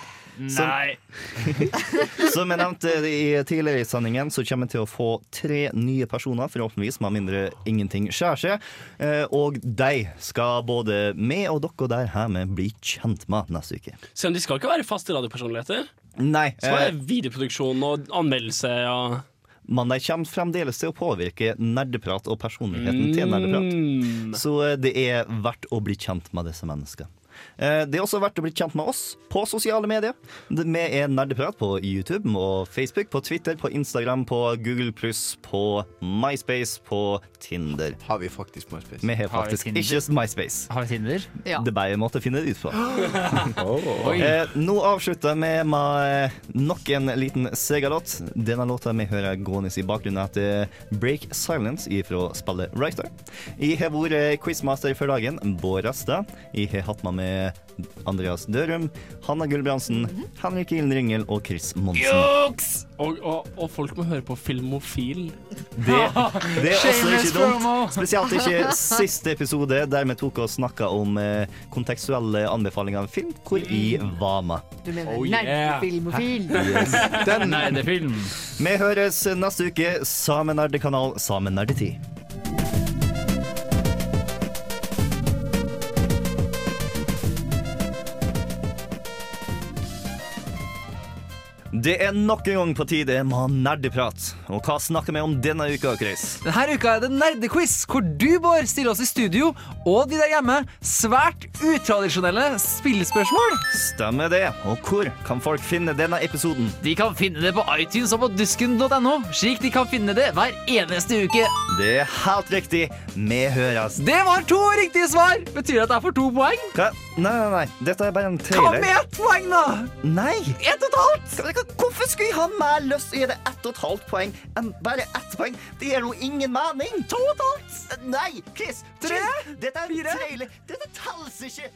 Nei. Som jeg nevnte i tidligere i sendingen, så kommer vi til å få tre nye personer, forhåpentligvis, med mindre ingenting skjer seg. Eh, Og de skal både vi og dere der hjemme bli kjent med neste uke. Om de skal ikke være faste radiopersonligheter. Nei, Så er det videoproduksjon og anmeldelse. Og men de kommer fremdeles til å påvirke nerdeprat og personligheten til nerdeprat. Mm. Så eh, det er verdt å bli kjent med disse menneskene. Eh, Det er også verdt å bli kjent med oss på sosiale medier. Vi er Nerdeprat på YouTube og Facebook, på Twitter, på Instagram, på Google på MySpace, på Tinder. Har vi faktisk MySpace? Vi har Har vi faktisk ikke MySpace. Har vi Tinder? Ja. Det bare måtte finne det ut på. Oi. Eh, nå avslutter vi med eh, nok en liten Sega-låt. Denne låta vi hører gående i bakgrunnen etter Break Silence fra spillet Writer. Jeg har vært quizmaster for dagen, Bård Rasta. Jeg har hatt med meg Andreas Dørum, Hanna Gulbrandsen, Henrik Ilen Ringel og Chris Monsen. Joks! Og, og, og folk må høre på Filmofil. Det, det er også ikke dumt. Spesielt ikke siste episode, der vi tok og snakka om eh, kontekstuelle anbefalinger av film, hvor jeg var med. Du mener Oh, yeah. nerdefilmofil? Den, Nei, det er film. Vi høres neste uke. Samen nerdekanal, samme nerdetid. Det er nok en gang på tide med nerdeprat. Og hva snakker vi om denne uka, Chris? Denne uka er det nerdequiz, hvor du, Bård, stiller oss i studio, og de der hjemme, svært utradisjonelle spillespørsmål. Stemmer det. Og hvor kan folk finne denne episoden? De kan finne det på iTunes og på dusken.no, slik de kan finne det hver eneste uke. Det er helt riktig. Vi høres. Det var to riktige svar! Betyr det at jeg får to poeng? Hva? Nei, nei, nei. Dette er bare en Hva trailer. med ett poeng, da? Nei! Ett og et halvt! Hvorfor skulle han ha mer lyst til å gi det ett og et halvt poeng enn bare ett poeng? Det gir jo ingen mening. To og et halvt? Nei, Chris. Tre? Dette er Fire? trailer. Dette telles ikke.